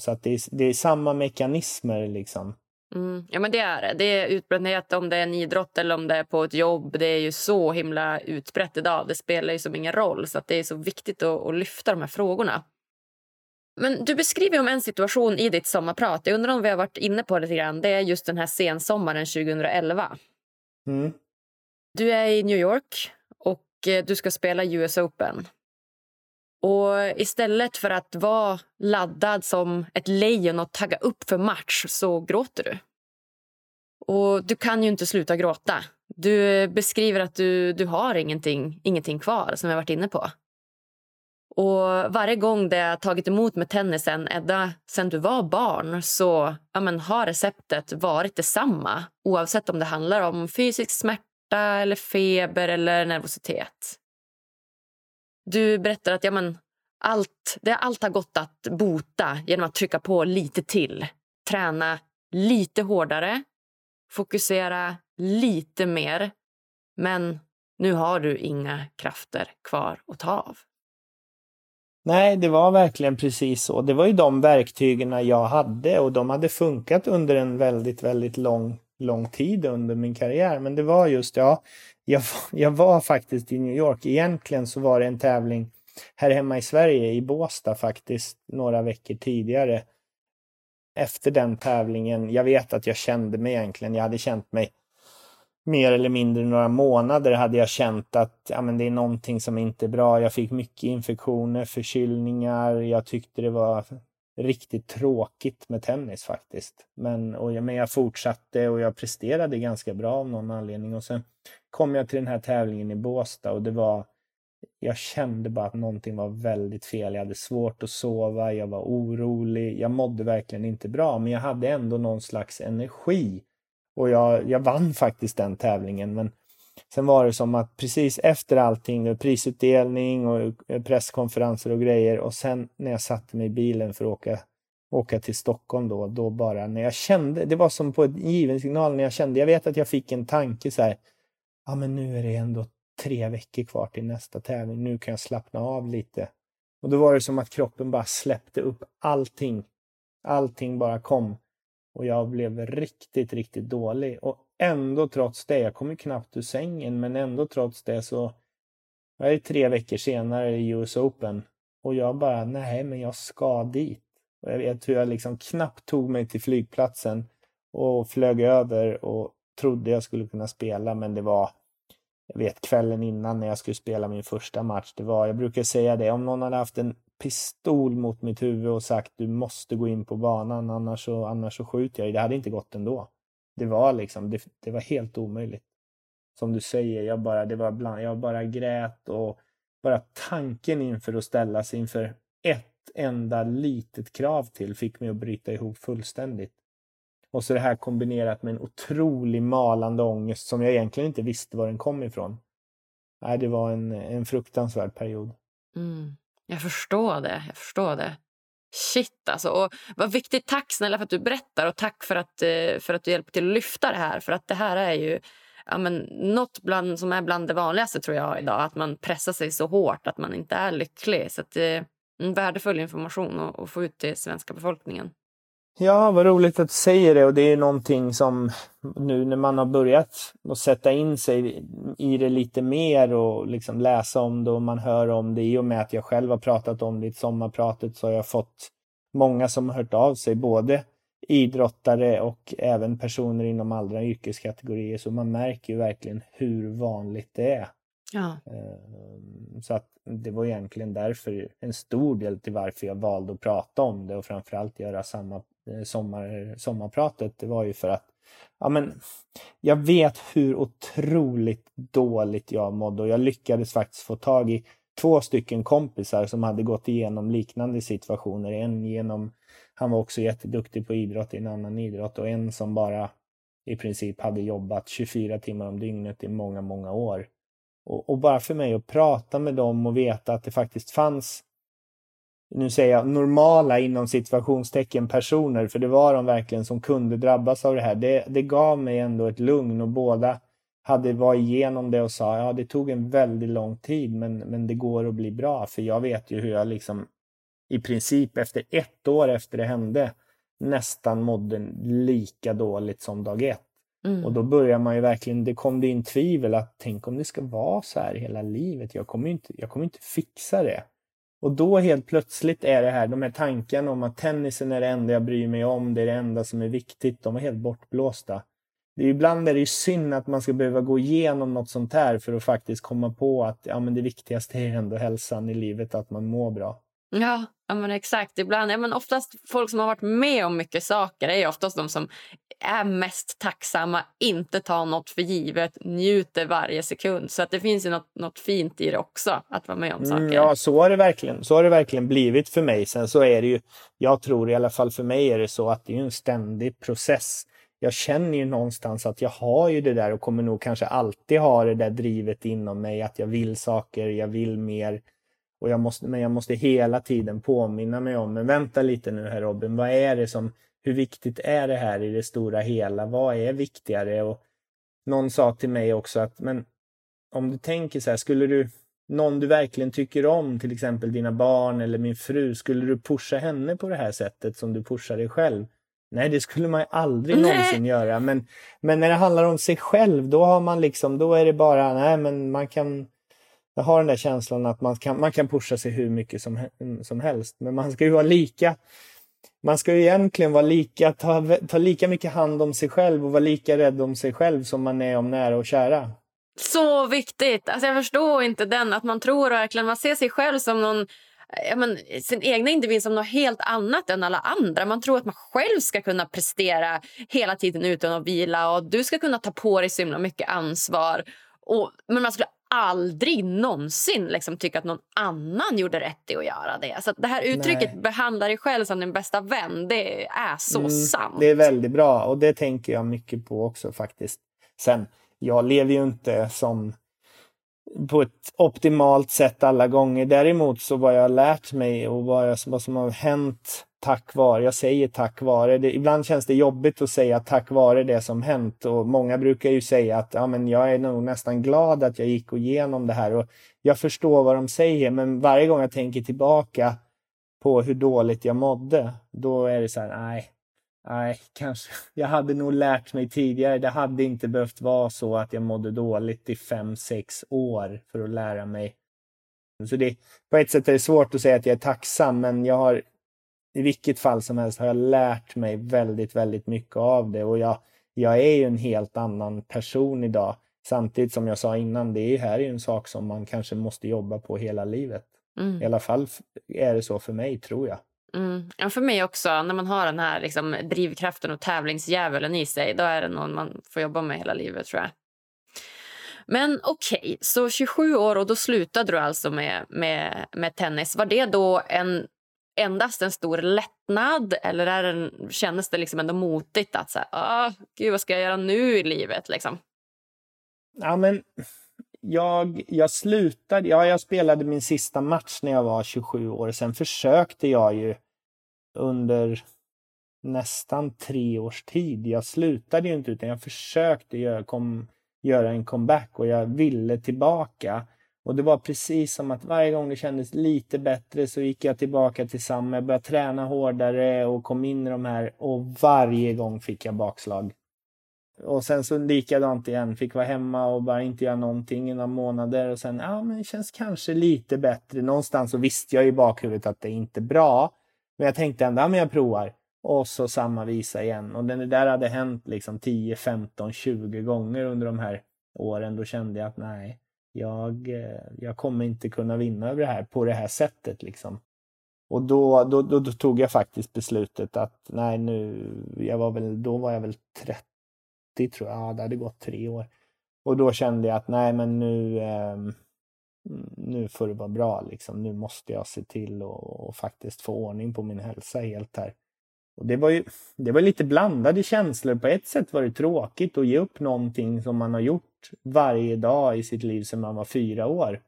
Så att det är, det är samma mekanismer liksom. Mm. Ja, men det är det. Det är utbrändhet om det är en idrott eller om det är på ett jobb. Det är ju så himla utbrett idag. Det spelar ju som ingen roll. Så att det är så viktigt att, att lyfta de här frågorna. Men du beskriver om en situation i ditt sommarprat. Jag undrar om vi har varit inne på det lite grann. Det är just den här sensommaren 2011. Mm. Du är i New York och eh, du ska spela US Open. Och istället för att vara laddad som ett lejon och tagga upp för match så gråter du. Och du kan ju inte sluta gråta. Du beskriver att du, du har ingenting, ingenting kvar, som jag varit inne på. Och varje gång det har tagit emot med tennisen, Edda, sen du var barn så ja, men, har receptet varit detsamma oavsett om det handlar om fysisk smärta, eller feber eller nervositet. Du berättar att ja, men, allt, det, allt har gått att bota genom att trycka på lite till. Träna lite hårdare, fokusera lite mer. Men nu har du inga krafter kvar att ta av. Nej, det var verkligen precis så. Det var ju de verktygen jag hade och de hade funkat under en väldigt, väldigt lång, lång tid under min karriär. Men det var just, ja, jag, jag var faktiskt i New York. Egentligen så var det en tävling här hemma i Sverige, i Båstad faktiskt, några veckor tidigare. Efter den tävlingen, jag vet att jag kände mig egentligen, jag hade känt mig mer eller mindre några månader hade jag känt att ja, men det är någonting som inte är bra. Jag fick mycket infektioner, förkylningar. Jag tyckte det var riktigt tråkigt med tennis faktiskt. Men, och, men jag fortsatte och jag presterade ganska bra av någon anledning. Och sen kom jag till den här tävlingen i Båstad och det var jag kände bara att någonting var väldigt fel. Jag hade svårt att sova, jag var orolig, jag mådde verkligen inte bra, men jag hade ändå någon slags energi och jag, jag vann faktiskt den tävlingen. Men sen var det som att precis efter allting, prisutdelning och eh, presskonferenser och grejer och sen när jag satte mig i bilen för att åka, åka till Stockholm då, då bara när jag kände, det var som på en given signal när jag kände, jag vet att jag fick en tanke så här, ja men nu är det ändå tre veckor kvar till nästa tävling, nu kan jag slappna av lite. Och då var det som att kroppen bara släppte upp allting. Allting bara kom. Och jag blev riktigt, riktigt dålig. Och ändå trots det, jag kom ju knappt ur sängen, men ändå trots det så jag är tre veckor senare i US Open och jag bara, nej, men jag ska dit. Och jag vet hur jag liksom knappt tog mig till flygplatsen och flög över och trodde jag skulle kunna spela, men det var jag vet kvällen innan när jag skulle spela min första match, det var, jag brukar säga det, om någon hade haft en pistol mot mitt huvud och sagt du måste gå in på banan annars så, annars så skjuter jag dig. Det hade inte gått ändå. Det var liksom, det, det var helt omöjligt. Som du säger, jag bara, det var bland, jag bara grät och bara tanken inför att ställa sig inför ett enda litet krav till fick mig att bryta ihop fullständigt. Och så det här kombinerat med en otrolig malande ångest som jag egentligen inte visste var den kom ifrån. Nej, det var en, en fruktansvärd period. Mm. Jag förstår det. Jag förstår det. Shit, alltså. Och vad viktigt. Tack snälla för att du berättar och tack för att, eh, för att du hjälper till att lyfta det här. För att det här är ju ja, men, något bland, som är bland det vanligaste tror jag idag. Att man pressar sig så hårt att man inte är lycklig. Så att, eh, värdefull information att få ut till svenska befolkningen. Ja, vad roligt att du säger det och det är någonting som nu när man har börjat att sätta in sig i det lite mer och liksom läsa om det och man hör om det i och med att jag själv har pratat om det i sommarpratet så har jag fått många som har hört av sig, både idrottare och även personer inom andra yrkeskategorier. Så man märker ju verkligen hur vanligt det är. Ja. Ehm, så att det var egentligen därför en stor del till varför jag valde att prata om det och framförallt göra samma eh, sommar, sommarpratet. Det var ju för att ja, men, jag vet hur otroligt dåligt jag mådde och jag lyckades faktiskt få tag i två stycken kompisar som hade gått igenom liknande situationer. En genom, han var också jätteduktig på idrott i en annan idrott och en som bara i princip hade jobbat 24 timmar om dygnet i många, många år. Och, och, bara för mig att prata med dem och veta att det faktiskt fanns, nu säger jag normala inom situationstecken personer, för det var de verkligen som kunde drabbas av det här. Det, det gav mig ändå ett lugn och båda hade varit igenom det och sa ja det tog en väldigt lång tid men, men det går att bli bra för jag vet ju hur jag liksom i princip efter ett år efter det hände nästan mådde lika dåligt som dag ett. Mm. Och då börjar man ju verkligen, det kom det in tvivel att tänk om det ska vara så här hela livet. Jag kommer inte, jag kommer inte fixa det. Och då helt plötsligt är det här, de här tankarna om att tennisen är det enda jag bryr mig om, det är det enda som är viktigt, de är helt bortblåsta. Det är, ibland är det ju synd att man ska behöva gå igenom något sånt här för att faktiskt komma på att ja, men det viktigaste är ändå hälsan i livet, att man mår bra. Ja, ja men exakt. Ibland, ja, men oftast folk som har varit med om mycket saker är oftast de som är mest tacksamma, inte tar något för givet, njuter varje sekund. Så att det finns ju något, något fint i det också, att vara med om saker. Mm, ja, så har, det verkligen, så har det verkligen blivit för mig. Sen så är det ju, jag tror i alla fall för mig är det så att det är en ständig process. Jag känner ju någonstans att jag har ju det där och kommer nog kanske alltid ha det där drivet inom mig, att jag vill saker, jag vill mer. Och jag måste, men jag måste hela tiden påminna mig om, men vänta lite nu här Robin, vad är det som hur viktigt är det här i det stora hela? Vad är viktigare? Och någon sa till mig också att men om du tänker så här, skulle du någon du verkligen tycker om, till exempel dina barn eller min fru, skulle du pusha henne på det här sättet som du pushar dig själv? Nej, det skulle man aldrig nej. någonsin göra. Men, men när det handlar om sig själv, då har man liksom, då är det bara, nej men man kan, jag har den där känslan att man kan, man kan pusha sig hur mycket som, som helst. Men man ska ju vara lika man ska ju egentligen vara lika, ta, ta lika mycket hand om sig själv och vara lika rädd om sig själv som man är om nära och kära. Så viktigt! Alltså jag förstår inte den, att man tror verkligen, man ser sig själv som någon ja, men, sin egna individ som något helt annat än alla andra. Man tror att man själv ska kunna prestera hela tiden utan att vila och du ska kunna ta på dig så himla mycket ansvar. Och, men man skulle aldrig någonsin liksom tycka att någon annan gjorde rätt i att göra det. Så det här uttrycket Nej. behandla dig själv som din bästa vän, det är så mm, sant. Det är väldigt bra och det tänker jag mycket på också faktiskt. Sen, jag lever ju inte som på ett optimalt sätt alla gånger. Däremot så vad jag har lärt mig och vad, jag, vad som har hänt tack vare, jag säger tack vare, det, ibland känns det jobbigt att säga tack vare det som hänt och många brukar ju säga att ja, men jag är nog nästan glad att jag gick igenom det här och jag förstår vad de säger men varje gång jag tänker tillbaka på hur dåligt jag mådde, då är det så här, nej, nej, kanske, jag hade nog lärt mig tidigare, det hade inte behövt vara så att jag mådde dåligt i fem, sex år för att lära mig. Så det, på ett sätt är det svårt att säga att jag är tacksam, men jag har i vilket fall som helst har jag lärt mig väldigt, väldigt mycket av det och jag, jag är ju en helt annan person idag. Samtidigt som jag sa innan, det här är en sak som man kanske måste jobba på hela livet. Mm. I alla fall är det så för mig, tror jag. Mm. Ja, för mig också. När man har den här liksom, drivkraften och tävlingsdjävulen i sig då är det någon man får jobba med hela livet. tror jag. Men okej, okay, så 27 år och då slutade du alltså med, med, med tennis. Var det då en, endast en stor lättnad eller är det, kändes det liksom ändå motigt att så här, ah, gud, vad ska jag göra nu i livet? Liksom? Ja, men jag, jag slutade, ja, jag spelade min sista match när jag var 27 år. Sen försökte jag ju under nästan tre års tid. Jag slutade ju inte utan jag försökte göra, kom, göra en comeback och jag ville tillbaka. Och det var precis som att varje gång det kändes lite bättre så gick jag tillbaka till samma. Jag började träna hårdare och kom in i de här och varje gång fick jag bakslag. Och sen så likadant igen, fick vara hemma och bara inte göra någonting i några månader och sen, ja men det känns kanske lite bättre. Någonstans så visste jag i bakhuvudet att det är inte är bra. Men jag tänkte ändå, ja men jag provar. Och så samma visa igen. Och det där hade hänt liksom 10, 15, 20 gånger under de här åren. Då kände jag att nej, jag, eh, jag kommer inte kunna vinna över det här på det här sättet liksom. Och då, då, då, då, tog jag faktiskt beslutet att nej nu, jag var väl, då var jag väl 30 tror jag, ja det hade gått tre år. Och då kände jag att nej men nu, eh, nu får det vara bra liksom. Nu måste jag se till och, och faktiskt få ordning på min hälsa helt här. Och det var ju det var lite blandade känslor. På ett sätt var det tråkigt att ge upp någonting som man har gjort varje dag i sitt liv sedan man var fyra år.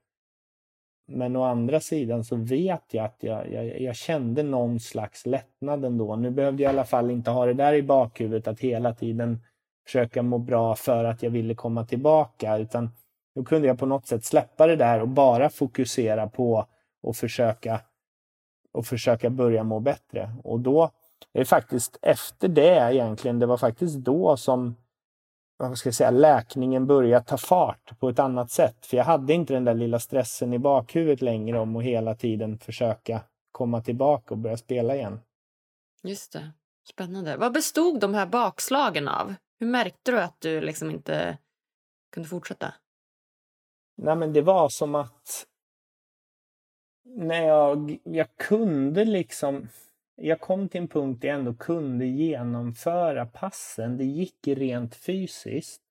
Men å andra sidan så vet jag att jag, jag, jag, kände någon slags lättnad ändå. Nu behövde jag i alla fall inte ha det där i bakhuvudet att hela tiden försöka må bra för att jag ville komma tillbaka. Utan då kunde jag på något sätt släppa det där och bara fokusera på att försöka och försöka börja må bättre. Och då det är faktiskt efter det egentligen, det var faktiskt då som vad ska jag säga, läkningen började ta fart på ett annat sätt. För jag hade inte den där lilla stressen i bakhuvudet längre om att hela tiden försöka komma tillbaka och börja spela igen. Just det. Spännande. Vad bestod de här bakslagen av? Hur märkte du att du liksom inte kunde fortsätta? Nej, men det var som att när jag, jag kunde liksom jag kom till en punkt där jag ändå kunde genomföra passen. Det gick rent fysiskt.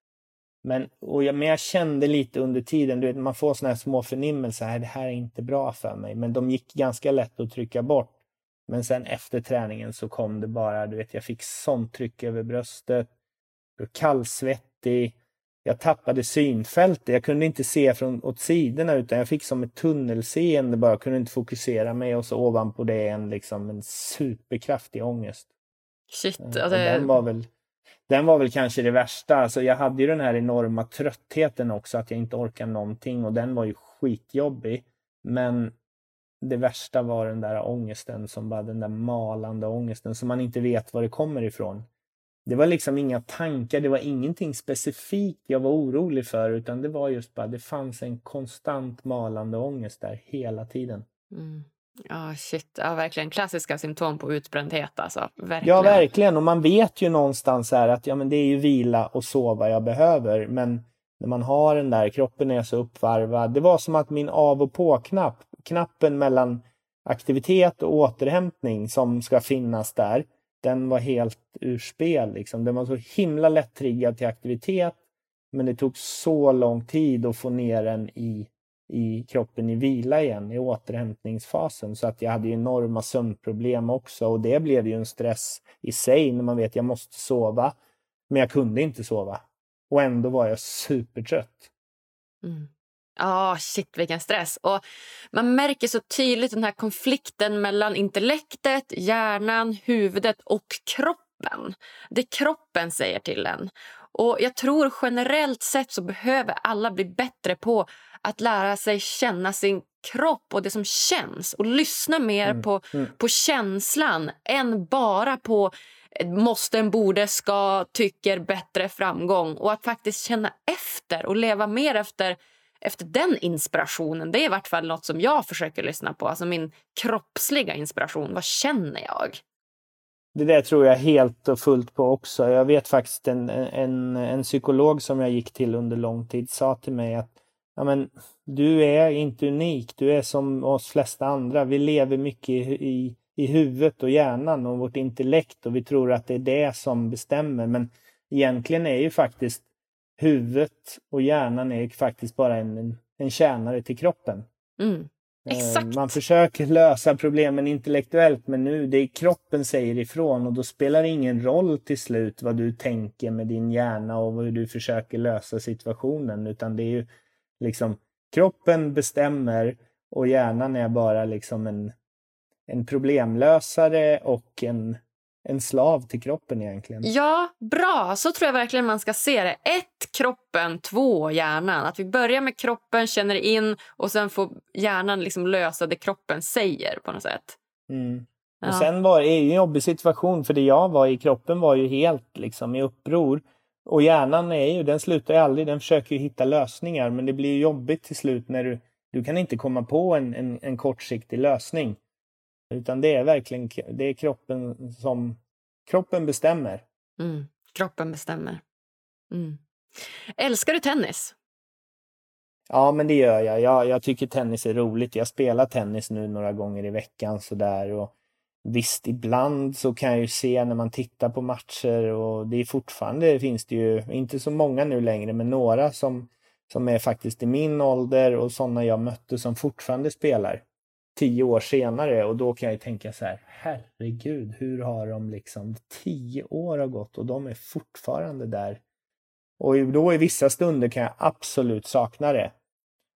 Men, och jag, men jag kände lite under tiden, du vet, man får såna här små förnimmelser, det här är inte bra för mig. Men de gick ganska lätt att trycka bort. Men sen efter träningen så kom det bara, du vet, jag fick sånt tryck över bröstet. Kallsvettig jag tappade synfältet. Jag kunde inte se från, åt sidorna utan jag fick som ett tunnelseende bara. Jag kunde inte fokusera mig och så ovanpå det en, liksom, en superkraftig ångest. Shit. Det... den, var väl, den var väl kanske det värsta. Alltså, jag hade ju den här enorma tröttheten också, att jag inte orkade någonting och den var ju skitjobbig. Men det värsta var den där ångesten, som bara den där malande ångesten som man inte vet var det kommer ifrån. Det var liksom inga tankar, det var ingenting specifikt jag var orolig för utan det var just bara, det fanns en konstant malande ångest där hela tiden. Mm. Ja, shit. Ja, verkligen klassiska symptom på utbrändhet alltså. Verkligen. Ja, verkligen. Och man vet ju någonstans här att ja, men det är ju vila och sova jag behöver. Men när man har den där, kroppen är så uppvarvad. Det var som att min av och på-knapp, knappen mellan aktivitet och återhämtning som ska finnas där, den var helt ur spel. Liksom. Den var så himla lätt-triggad till aktivitet men det tog så lång tid att få ner den i, i kroppen i vila igen, i återhämtningsfasen. Så att jag hade enorma sömnproblem också och det blev ju en stress i sig när man vet att jag måste sova. Men jag kunde inte sova. Och ändå var jag supertrött. Mm. Ja, oh, shit vilken stress. Och Man märker så tydligt den här konflikten mellan intellektet, hjärnan, huvudet och kroppen. Det kroppen säger till en. Och Jag tror generellt sett så behöver alla bli bättre på att lära sig känna sin kropp och det som känns och lyssna mer mm. På, mm. på känslan än bara på måste, en borde, ska, tycker, bättre, framgång. Och att faktiskt känna efter och leva mer efter efter den inspirationen. Det är i vart fall något som jag försöker lyssna på. Alltså min kroppsliga inspiration. Vad känner jag? det där tror jag helt och fullt på också. Jag vet faktiskt en, en, en psykolog som jag gick till under lång tid sa till mig att ja, men, du är inte unik, du är som oss flesta andra. Vi lever mycket i, i, i huvudet och hjärnan och vårt intellekt och vi tror att det är det som bestämmer. Men egentligen är ju faktiskt huvudet och hjärnan är faktiskt bara en, en tjänare till kroppen. Mm. Eh, Exakt. Man försöker lösa problemen intellektuellt men nu det är kroppen säger ifrån och då spelar det ingen roll till slut vad du tänker med din hjärna och hur du försöker lösa situationen utan det är ju liksom kroppen bestämmer och hjärnan är bara liksom en, en problemlösare och en en slav till kroppen egentligen. Ja, bra. Så tror jag verkligen man ska se det. Ett, kroppen. Två, hjärnan. Att vi börjar med kroppen, känner in och sen får hjärnan liksom lösa det kroppen säger på något sätt. Mm. Ja. Och sen var det en jobbig situation för det jag var i kroppen var ju helt liksom i uppror. Och hjärnan är ju, den slutar ju aldrig, den försöker ju hitta lösningar men det blir jobbigt till slut när du, du kan inte komma på en, en, en kortsiktig lösning. Utan det är verkligen det är kroppen som kroppen bestämmer. Mm, kroppen bestämmer. Mm. Älskar du tennis? Ja, men det gör jag. jag. Jag tycker tennis är roligt. Jag spelar tennis nu några gånger i veckan sådär. Och visst, ibland så kan jag ju se när man tittar på matcher och det är fortfarande, finns det ju, inte så många nu längre, men några som, som är faktiskt i min ålder och sådana jag mötte som fortfarande spelar tio år senare och då kan jag tänka så här, herregud, hur har de liksom, tio år har gått och de är fortfarande där. Och då i vissa stunder kan jag absolut sakna det.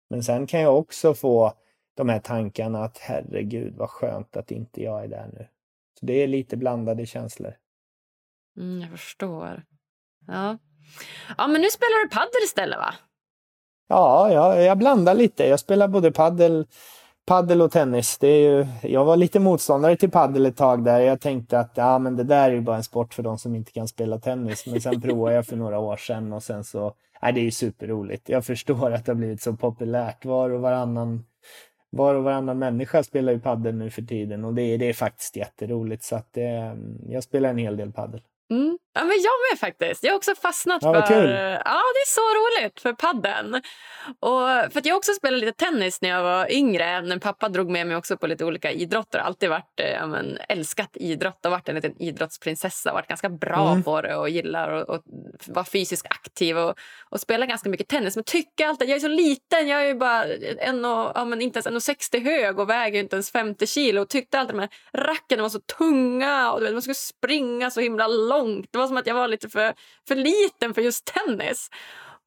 Men sen kan jag också få de här tankarna att herregud vad skönt att inte jag är där nu. Så det är lite blandade känslor. Mm, jag förstår. Ja. ja, men nu spelar du paddel istället va? Ja, ja, jag blandar lite. Jag spelar både paddel Paddel och tennis, det är ju, jag var lite motståndare till paddel ett tag där. Jag tänkte att ja, men det där är ju bara en sport för de som inte kan spela tennis. Men sen provade jag för några år sedan och sen så, nej det är ju superroligt. Jag förstår att det har blivit så populärt. Var och varannan, var och varannan människa spelar ju paddel nu för tiden och det är, det är faktiskt jätteroligt. Så att det, jag spelar en hel del paddel. Mm. Ja, men jag med faktiskt. Jag har också fastnat ja, för... Kul. Ja, det är så roligt för padden. Och för jag också spelade lite tennis när jag var yngre. När pappa drog med mig också på lite olika idrotter. Alltid varit, eh, ja, men, älskat idrott och varit en liten idrottsprinsessa. Varit ganska bra mm. på det och gillar att vara fysiskt aktiv och, och spela ganska mycket tennis. Men tycker alltid, jag är så liten. Jag är ju bara en och, ja, men inte ens 1,60 hög och väger inte ens 50 kilo. Och tyckte alltid att de här rackarna var så tunga och du vet, man skulle springa så himla långt. Det var som att jag var lite för, för liten för just tennis.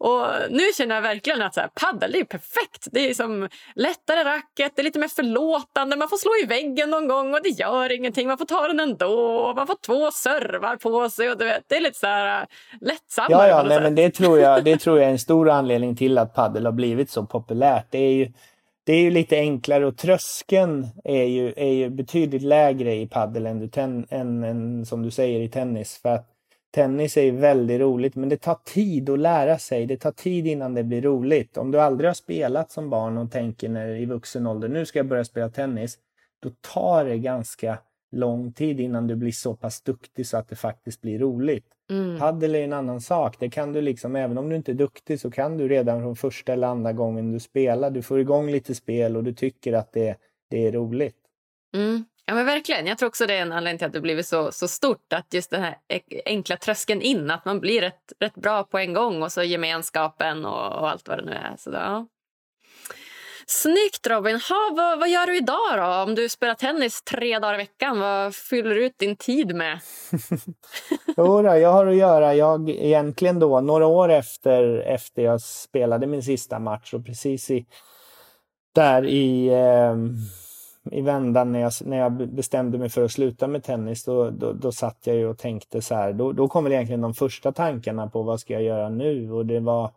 Och nu känner jag verkligen att så här, paddel är perfekt. Det är som lättare racket, det är lite mer förlåtande. Man får slå i väggen någon gång och det gör ingenting. Man får ta den ändå. Man får två servar på sig. Och du vet, det är lite så här lättsammare. Ja, ja nej, men det, tror jag, det tror jag är en stor anledning till att paddel har blivit så populärt. Det är ju, det är ju lite enklare och tröskeln är ju, är ju betydligt lägre i paddel än, än, än, än som du säger i tennis. För att Tennis är väldigt roligt men det tar tid att lära sig. Det tar tid innan det blir roligt. Om du aldrig har spelat som barn och tänker när, i vuxen ålder, nu ska jag börja spela tennis. Då tar det ganska lång tid innan du blir så pass duktig så att det faktiskt blir roligt. Mm. Paddel är en annan sak. Det kan du liksom, även om du inte är duktig så kan du redan från första eller andra gången du spelar, du får igång lite spel och du tycker att det, det är roligt. Mm. Verkligen. Jag tror också det är en anledning till att det blivit så, så stort. Att just den här enkla tröskeln in, att man blir rätt, rätt bra på en gång och så gemenskapen och, och allt vad det nu är. Så ja. Snyggt Robin! Ha, vad, vad gör du idag då? Om du spelar tennis tre dagar i veckan, vad fyller du ut din tid med? jo, då, jag har att göra, jag egentligen då några år efter, efter jag spelade min sista match och precis i där i eh, i vändan när jag, när jag bestämde mig för att sluta med tennis, då, då, då satt jag ju och tänkte så här. Då, då väl egentligen de första tankarna på vad ska jag göra nu? Och det var,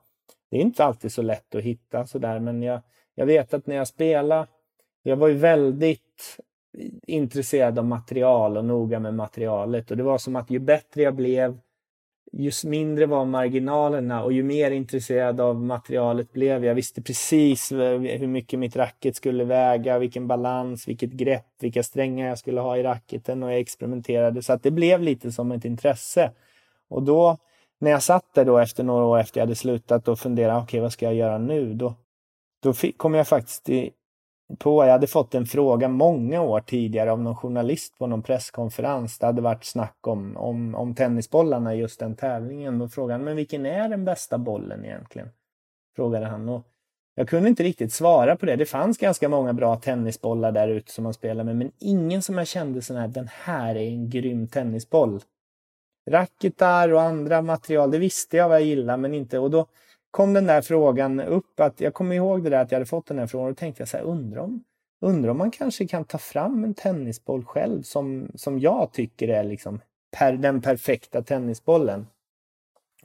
det är inte alltid så lätt att hitta så där, men jag, jag vet att när jag spelade, jag var ju väldigt intresserad av material och noga med materialet och det var som att ju bättre jag blev, ju mindre var marginalerna och ju mer intresserad av materialet blev jag. Jag visste precis hur mycket mitt racket skulle väga, vilken balans, vilket grepp, vilka strängar jag skulle ha i racketen och jag experimenterade så att det blev lite som ett intresse. Och då när jag satt där då efter några år efter jag hade slutat och funderade, okej okay, vad ska jag göra nu? Då, då kom jag faktiskt på, jag hade fått en fråga många år tidigare av någon journalist på någon presskonferens. Det hade varit snack om, om, om tennisbollarna i just den tävlingen. Då frågade han, men vilken är den bästa bollen egentligen? Frågade han. Och jag kunde inte riktigt svara på det. Det fanns ganska många bra tennisbollar där ute som man spelade med, men ingen som jag kände sån här, den här är en grym tennisboll. Racketar och andra material, det visste jag vad jag gillade, men inte, och då kom den där frågan upp, att jag kommer ihåg det där att jag hade fått den här frågan och tänkte jag så här, undrar om, undrar om man kanske kan ta fram en tennisboll själv som, som jag tycker är liksom per, den perfekta tennisbollen.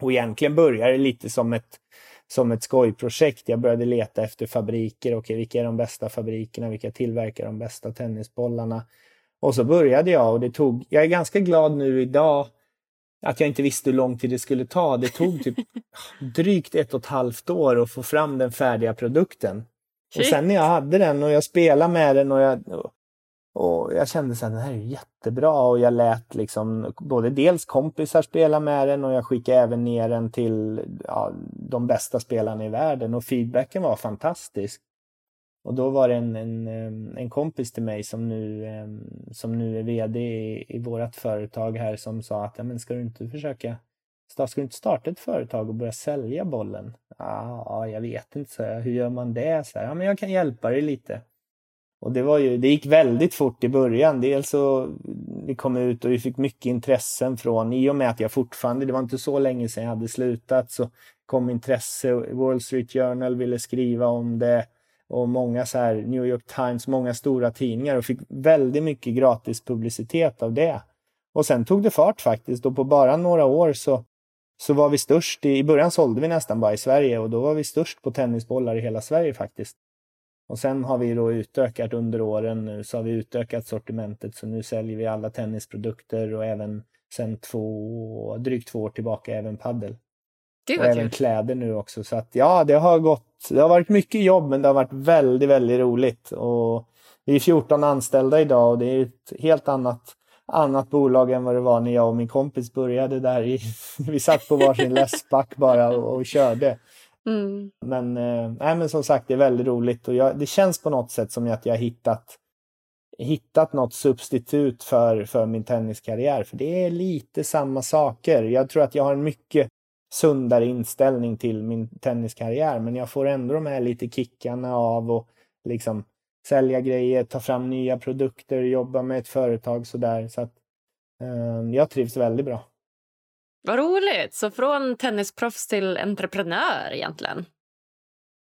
Och egentligen började det lite som ett, som ett skojprojekt. Jag började leta efter fabriker. Okej, okay, vilka är de bästa fabrikerna? Vilka tillverkar de bästa tennisbollarna? Och så började jag och det tog, jag är ganska glad nu idag att jag inte visste hur lång tid det skulle ta. Det tog typ drygt ett och ett halvt år att få fram den färdiga produkten. Och sen när jag hade den och jag spelade med den och jag, och jag kände att den här är jättebra och jag lät liksom både dels kompisar spela med den och jag skickade även ner den till ja, de bästa spelarna i världen och feedbacken var fantastisk. Och då var det en, en, en kompis till mig som nu, som nu är VD i, i vårt företag här som sa att ja, men ska du inte försöka Ska du inte starta ett företag och börja sälja bollen? Ja, jag vet inte, så jag. hur gör man det? Så här, ja, men jag kan hjälpa dig lite. Och det, var ju, det gick väldigt fort i början. Dels så vi kom ut och vi fick mycket intressen från, i och med att jag fortfarande, det var inte så länge sedan jag hade slutat, så kom intresse. Wall Street Journal ville skriva om det och många så här New York Times, många stora tidningar och fick väldigt mycket gratis publicitet av det. Och sen tog det fart faktiskt och på bara några år så, så var vi störst. I, I början sålde vi nästan bara i Sverige och då var vi störst på tennisbollar i hela Sverige faktiskt. Och sen har vi då utökat under åren nu så har vi utökat sortimentet så nu säljer vi alla tennisprodukter och även sen två, drygt två år tillbaka även paddel. Gud, och även kläder nu också. Så att ja, det har gått. Det har varit mycket jobb, men det har varit väldigt, väldigt roligt. Och vi är 14 anställda idag och det är ett helt annat, annat bolag än vad det var när jag och min kompis började där. I, vi satt på varsin läsback bara och, och körde. Mm. Men, eh, nej, men som sagt, det är väldigt roligt och jag, det känns på något sätt som att jag har hittat hittat något substitut för, för min tenniskarriär. För det är lite samma saker. Jag tror att jag har en mycket sundare inställning till min tenniskarriär. Men jag får ändå de här lite kickarna av och liksom sälja grejer, ta fram nya produkter, jobba med ett företag sådär. Så att eh, jag trivs väldigt bra. Vad roligt! Så från tennisproffs till entreprenör egentligen?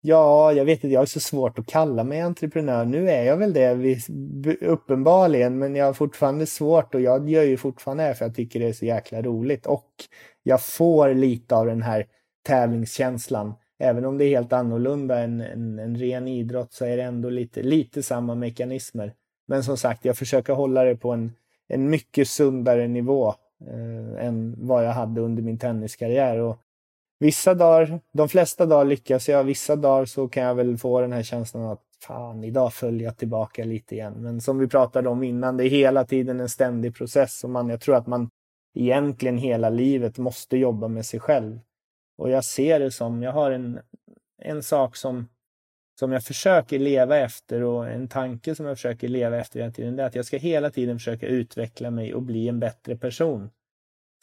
Ja, jag vet inte, jag har så svårt att kalla mig entreprenör. Nu är jag väl det uppenbarligen, men jag har fortfarande svårt och jag gör ju fortfarande det för jag tycker det är så jäkla roligt och jag får lite av den här tävlingskänslan. Även om det är helt annorlunda än en, en ren idrott så är det ändå lite, lite samma mekanismer. Men som sagt, jag försöker hålla det på en, en mycket sundare nivå eh, än vad jag hade under min tenniskarriär. Och vissa dagar, de flesta dagar lyckas jag, vissa dagar så kan jag väl få den här känslan att fan, idag följer jag tillbaka lite igen. Men som vi pratade om innan, det är hela tiden en ständig process och man, jag tror att man egentligen hela livet måste jobba med sig själv. Och jag ser det som, jag har en, en sak som, som jag försöker leva efter och en tanke som jag försöker leva efter hela tiden, det är att jag ska hela tiden försöka utveckla mig och bli en bättre person.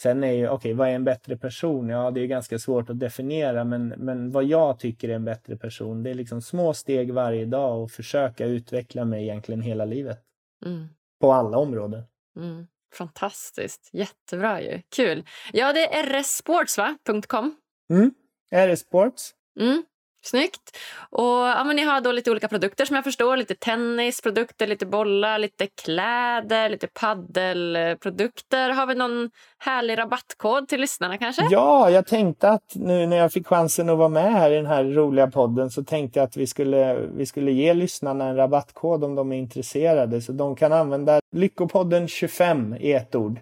Sen är ju, okej, okay, vad är en bättre person? Ja, det är ganska svårt att definiera, men, men vad jag tycker är en bättre person, det är liksom små steg varje dag och försöka utveckla mig egentligen hela livet. Mm. På alla områden. Mm. Fantastiskt. Jättebra ju. Kul. Ja, det är rssports.com. Mm. RS-sports. Mm. Snyggt. Och, ja, men ni har då lite olika produkter som jag förstår. Lite tennisprodukter, lite bollar, lite kläder, lite paddelprodukter. Har vi någon härlig rabattkod till lyssnarna kanske? Ja, jag tänkte att nu när jag fick chansen att vara med här i den här roliga podden så tänkte jag att vi skulle, vi skulle ge lyssnarna en rabattkod om de är intresserade. Så de kan använda Lyckopodden 25 i ett ord.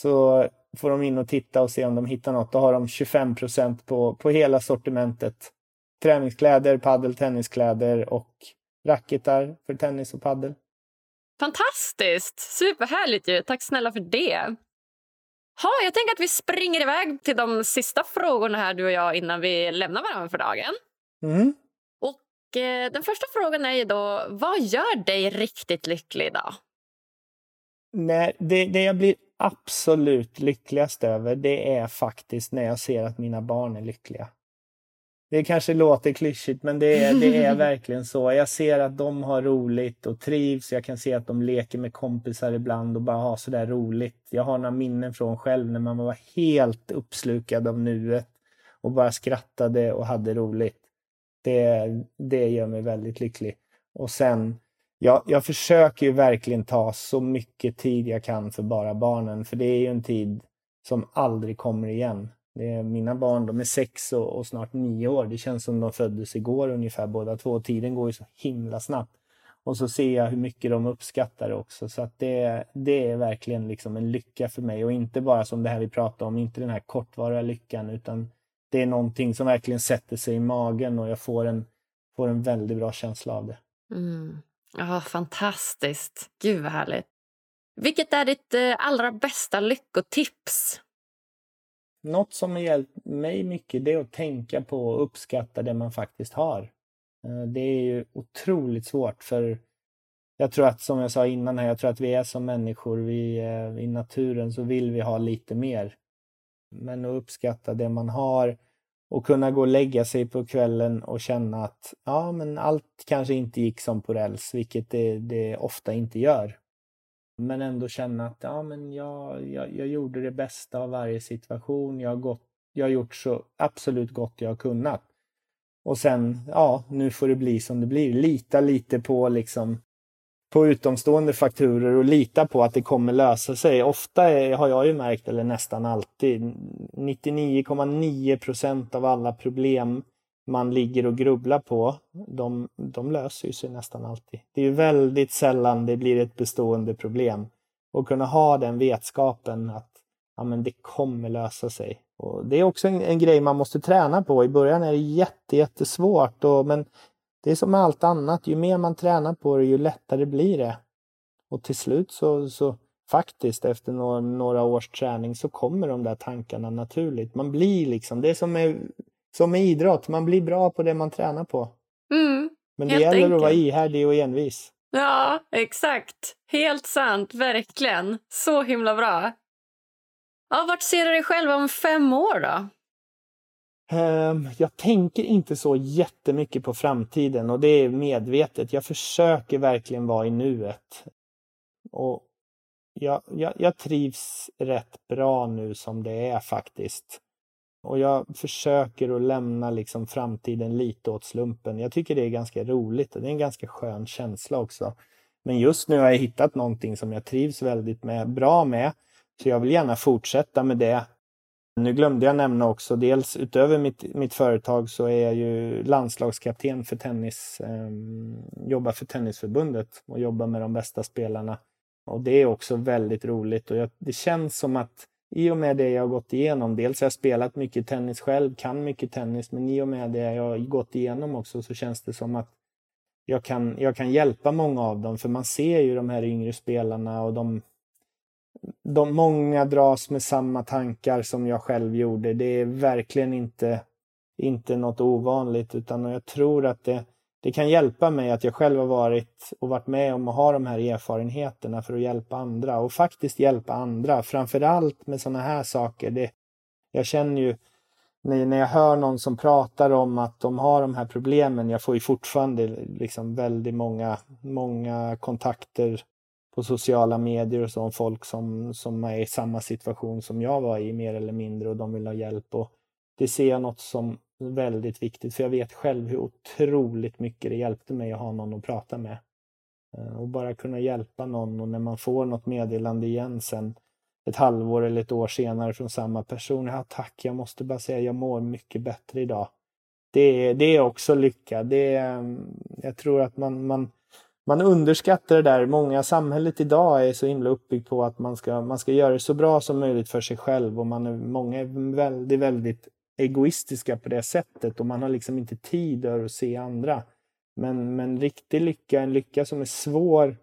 Så får de in och titta och se om de hittar något. Då har de 25 på, på hela sortimentet. Träningskläder, paddel, tenniskläder och racketar för tennis och paddel. Fantastiskt! Superhärligt ju. Tack snälla för det. Ha, jag tänker att vi springer iväg till de sista frågorna här du och jag innan vi lämnar varandra för dagen. Mm. Och eh, Den första frågan är ju då, vad gör dig riktigt lycklig idag? Nej, det, det jag blir absolut lyckligast över det är faktiskt när jag ser att mina barn är lyckliga. Det kanske låter klyschigt men det är, det är verkligen så. Jag ser att de har roligt och trivs. Jag kan se att de leker med kompisar ibland och bara har sådär roligt. Jag har några minnen från själv när man var helt uppslukad av nuet och bara skrattade och hade roligt. Det, det gör mig väldigt lycklig. Och sen, jag, jag försöker ju verkligen ta så mycket tid jag kan för bara barnen, för det är ju en tid som aldrig kommer igen. Det är mina barn, de är sex och, och, snart nio år. Det känns som de föddes igår ungefär båda två. Tiden går ju så himla snabbt. Och så ser jag hur mycket de uppskattar det också. Så att det, det är verkligen liksom en lycka för mig. Och inte bara som det här vi pratade om, inte den här kortvariga lyckan, utan det är någonting som verkligen sätter sig i magen och jag får en, får en väldigt bra känsla av det. Mm. Oh, fantastiskt. Gud vad härligt. Vilket är ditt eh, allra bästa lyckotips? Något som har hjälpt mig mycket det är att tänka på och uppskatta det man faktiskt har. Eh, det är ju otroligt svårt för jag tror att, som jag sa innan här, jag tror att vi är som människor, vi, eh, i naturen så vill vi ha lite mer. Men att uppskatta det man har och kunna gå och lägga sig på kvällen och känna att ja, men allt kanske inte gick som på räls, vilket det, det ofta inte gör. Men ändå känna att ja, men jag, jag, jag gjorde det bästa av varje situation. Jag har, gått, jag har gjort så absolut gott jag har kunnat. Och sen, ja, nu får det bli som det blir. Lita lite på liksom på utomstående fakturer och lita på att det kommer lösa sig. Ofta är, har jag ju märkt, eller nästan alltid, 99,9 procent av alla problem man ligger och grubblar på, de, de löser sig nästan alltid. Det är väldigt sällan det blir ett bestående problem. Och kunna ha den vetskapen att ja, men det kommer lösa sig. Och det är också en, en grej man måste träna på. I början är det jätte, jättesvårt, och, men det är som med allt annat, ju mer man tränar på det, ju lättare blir det. Och till slut så, så faktiskt efter några, några års träning så kommer de där tankarna naturligt. Man blir liksom, det är som med, som med idrott, man blir bra på det man tränar på. Mm, Men det gäller enkelt. att vara ihärdig och envis. Ja, exakt. Helt sant, verkligen. Så himla bra. Ja, vart ser du dig själv om fem år då? Ehm, jag tänker inte så jättemycket på framtiden och det är medvetet. Jag försöker verkligen vara i nuet. Och jag, jag, jag trivs rätt bra nu som det är faktiskt. Och jag försöker att lämna liksom framtiden lite åt slumpen. Jag tycker det är ganska roligt och det är en ganska skön känsla också. Men just nu har jag hittat någonting som jag trivs väldigt med, bra med. Så jag vill gärna fortsätta med det. Nu glömde jag nämna också, dels utöver mitt, mitt företag så är jag ju landslagskapten för tennis, eh, jobbar för Tennisförbundet och jobbar med de bästa spelarna. Och det är också väldigt roligt och jag, det känns som att i och med det jag har gått igenom, dels har jag spelat mycket tennis själv, kan mycket tennis, men i och med det jag har gått igenom också så känns det som att jag kan, jag kan hjälpa många av dem, för man ser ju de här yngre spelarna och de de många dras med samma tankar som jag själv gjorde. Det är verkligen inte, inte något ovanligt utan jag tror att det, det kan hjälpa mig att jag själv har varit och varit med om att ha de här erfarenheterna för att hjälpa andra och faktiskt hjälpa andra. Framförallt med sådana här saker. Det, jag känner ju när, när jag hör någon som pratar om att de har de här problemen, jag får ju fortfarande liksom väldigt många, många kontakter på sociala medier och så om folk som, som är i samma situation som jag var i mer eller mindre och de vill ha hjälp. Och det ser jag något som väldigt viktigt för jag vet själv hur otroligt mycket det hjälpte mig att ha någon att prata med. Eh, och bara kunna hjälpa någon och när man får något meddelande igen sen ett halvår eller ett år senare från samma person. Ja, tack, jag måste bara säga jag mår mycket bättre idag. Det, det är också lycka. Det, mm, jag tror att man, man man underskattar det där. Många samhället idag är så himla uppbyggt på att man ska, man ska göra det så bra som möjligt för sig själv och man är, många är väldigt, väldigt egoistiska på det sättet och man har liksom inte tid att se andra. Men, men riktig lycka, en lycka som är svår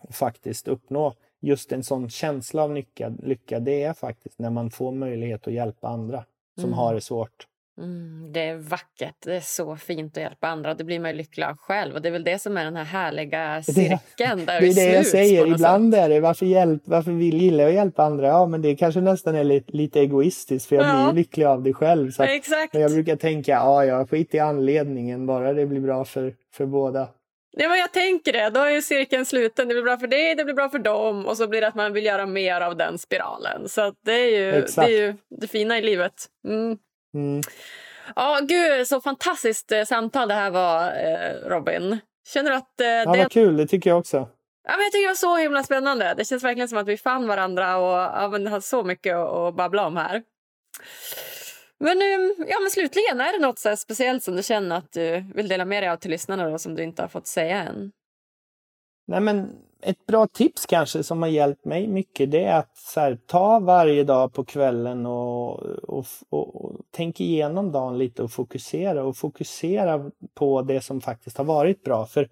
att faktiskt uppnå, just en sån känsla av lycka, lycka, det är faktiskt när man får möjlighet att hjälpa andra som mm. har det svårt. Mm, det är vackert. Det är så fint att hjälpa andra. Det blir man lycklig av själv. Och det är väl det som är den här härliga cirkeln. Det, det är det jag säger. Ibland sätt. är det varför, hjälp, varför vill gilla att hjälpa andra? Ja, men det kanske nästan är lite, lite egoistiskt för jag ja. blir lycklig av det själv. Så Exakt. Men jag brukar tänka, ja, ja, skit i anledningen, bara det blir bra för, för båda. Ja, men jag tänker det. Då är cirkeln sluten. Det blir bra för dig, det blir bra för dem och så blir det att man vill göra mer av den spiralen. Så det är ju, det, är ju det fina i livet. Mm. Mm. Ja, gud, så fantastiskt eh, samtal det här var, eh, Robin. Känner du att... Eh, ja, det... vad kul. Det tycker jag också. Ja, men jag tycker det var så himla spännande. Det känns verkligen som att vi fann varandra och ja, men har så mycket att babbla om här. Men, ja, men slutligen, är det något så speciellt som du känner att du vill dela med dig av till lyssnarna då, som du inte har fått säga än? Nej, men ett bra tips kanske som har hjälpt mig mycket det är att så här, ta varje dag på kvällen och, och, och, och tänk igenom dagen lite och fokusera och fokusera på det som faktiskt har varit bra. För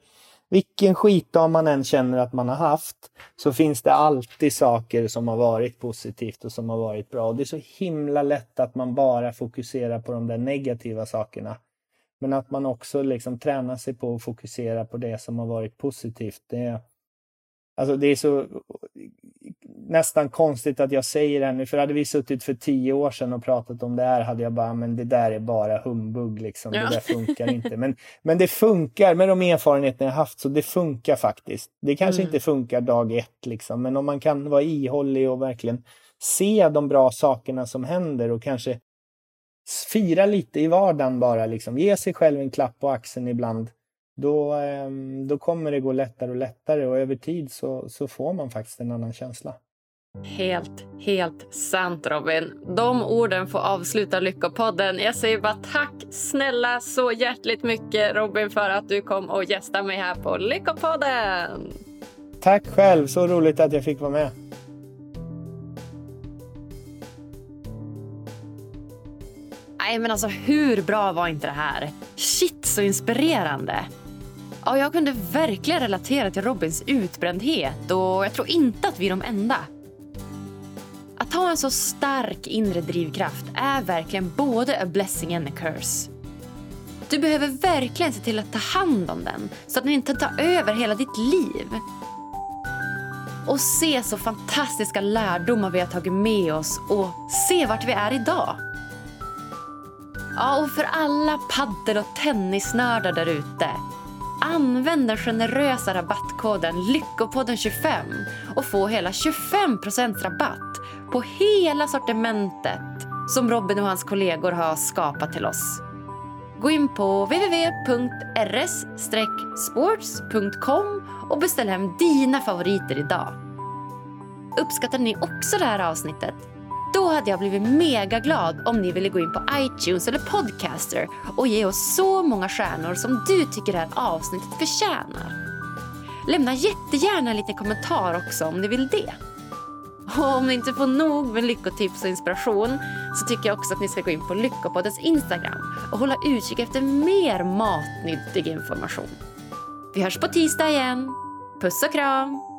vilken skitdag man än känner att man har haft så finns det alltid saker som har varit positivt och som har varit bra. Och det är så himla lätt att man bara fokuserar på de där negativa sakerna. Men att man också liksom tränar sig på att fokusera på det som har varit positivt. Det, Alltså det är så nästan konstigt att jag säger det här nu, för hade vi suttit för tio år sedan och pratat om det här hade jag bara, men det där är bara humbug liksom, ja. det där funkar inte. Men, men det funkar med de erfarenheter jag haft, så det funkar faktiskt. Det kanske mm. inte funkar dag ett liksom, men om man kan vara ihållig och verkligen se de bra sakerna som händer och kanske fira lite i vardagen bara, liksom. ge sig själv en klapp på axeln ibland då, ehm, då kommer det gå lättare och lättare och över tid så, så får man faktiskt en annan känsla. Helt, helt sant Robin. De orden får avsluta Lyckopodden. Jag säger bara tack snälla så hjärtligt mycket Robin för att du kom och gästade mig här på Lyckopodden. Tack själv, så roligt att jag fick vara med. Nej men alltså hur bra var inte det här? Shit så inspirerande. Ja, jag kunde verkligen relatera till Robins utbrändhet och jag tror inte att vi är de enda. Att ha en så stark inre drivkraft är verkligen både a blessing and a curse. Du behöver verkligen se till att ta hand om den så att den inte tar över hela ditt liv. Och se så fantastiska lärdomar vi har tagit med oss och se vart vi är idag. Ja, och för alla paddel och tennisnördar där ute Använd den generösa rabattkoden Lyckopodden25 och få hela 25% rabatt på hela sortimentet som Robin och hans kollegor har skapat till oss. Gå in på www.rs-sports.com och beställ hem dina favoriter idag. Uppskattar ni också det här avsnittet? Då hade jag blivit mega glad om ni ville gå in på iTunes eller Podcaster och ge oss så många stjärnor som du tycker det här avsnittet förtjänar. Lämna jättegärna en liten kommentar också om ni vill det. Och om ni inte får nog med lyckotips och inspiration så tycker jag också att ni ska gå in på Lyckopoddens Instagram och hålla utkik efter mer matnyttig information. Vi hörs på tisdag igen. Puss och kram!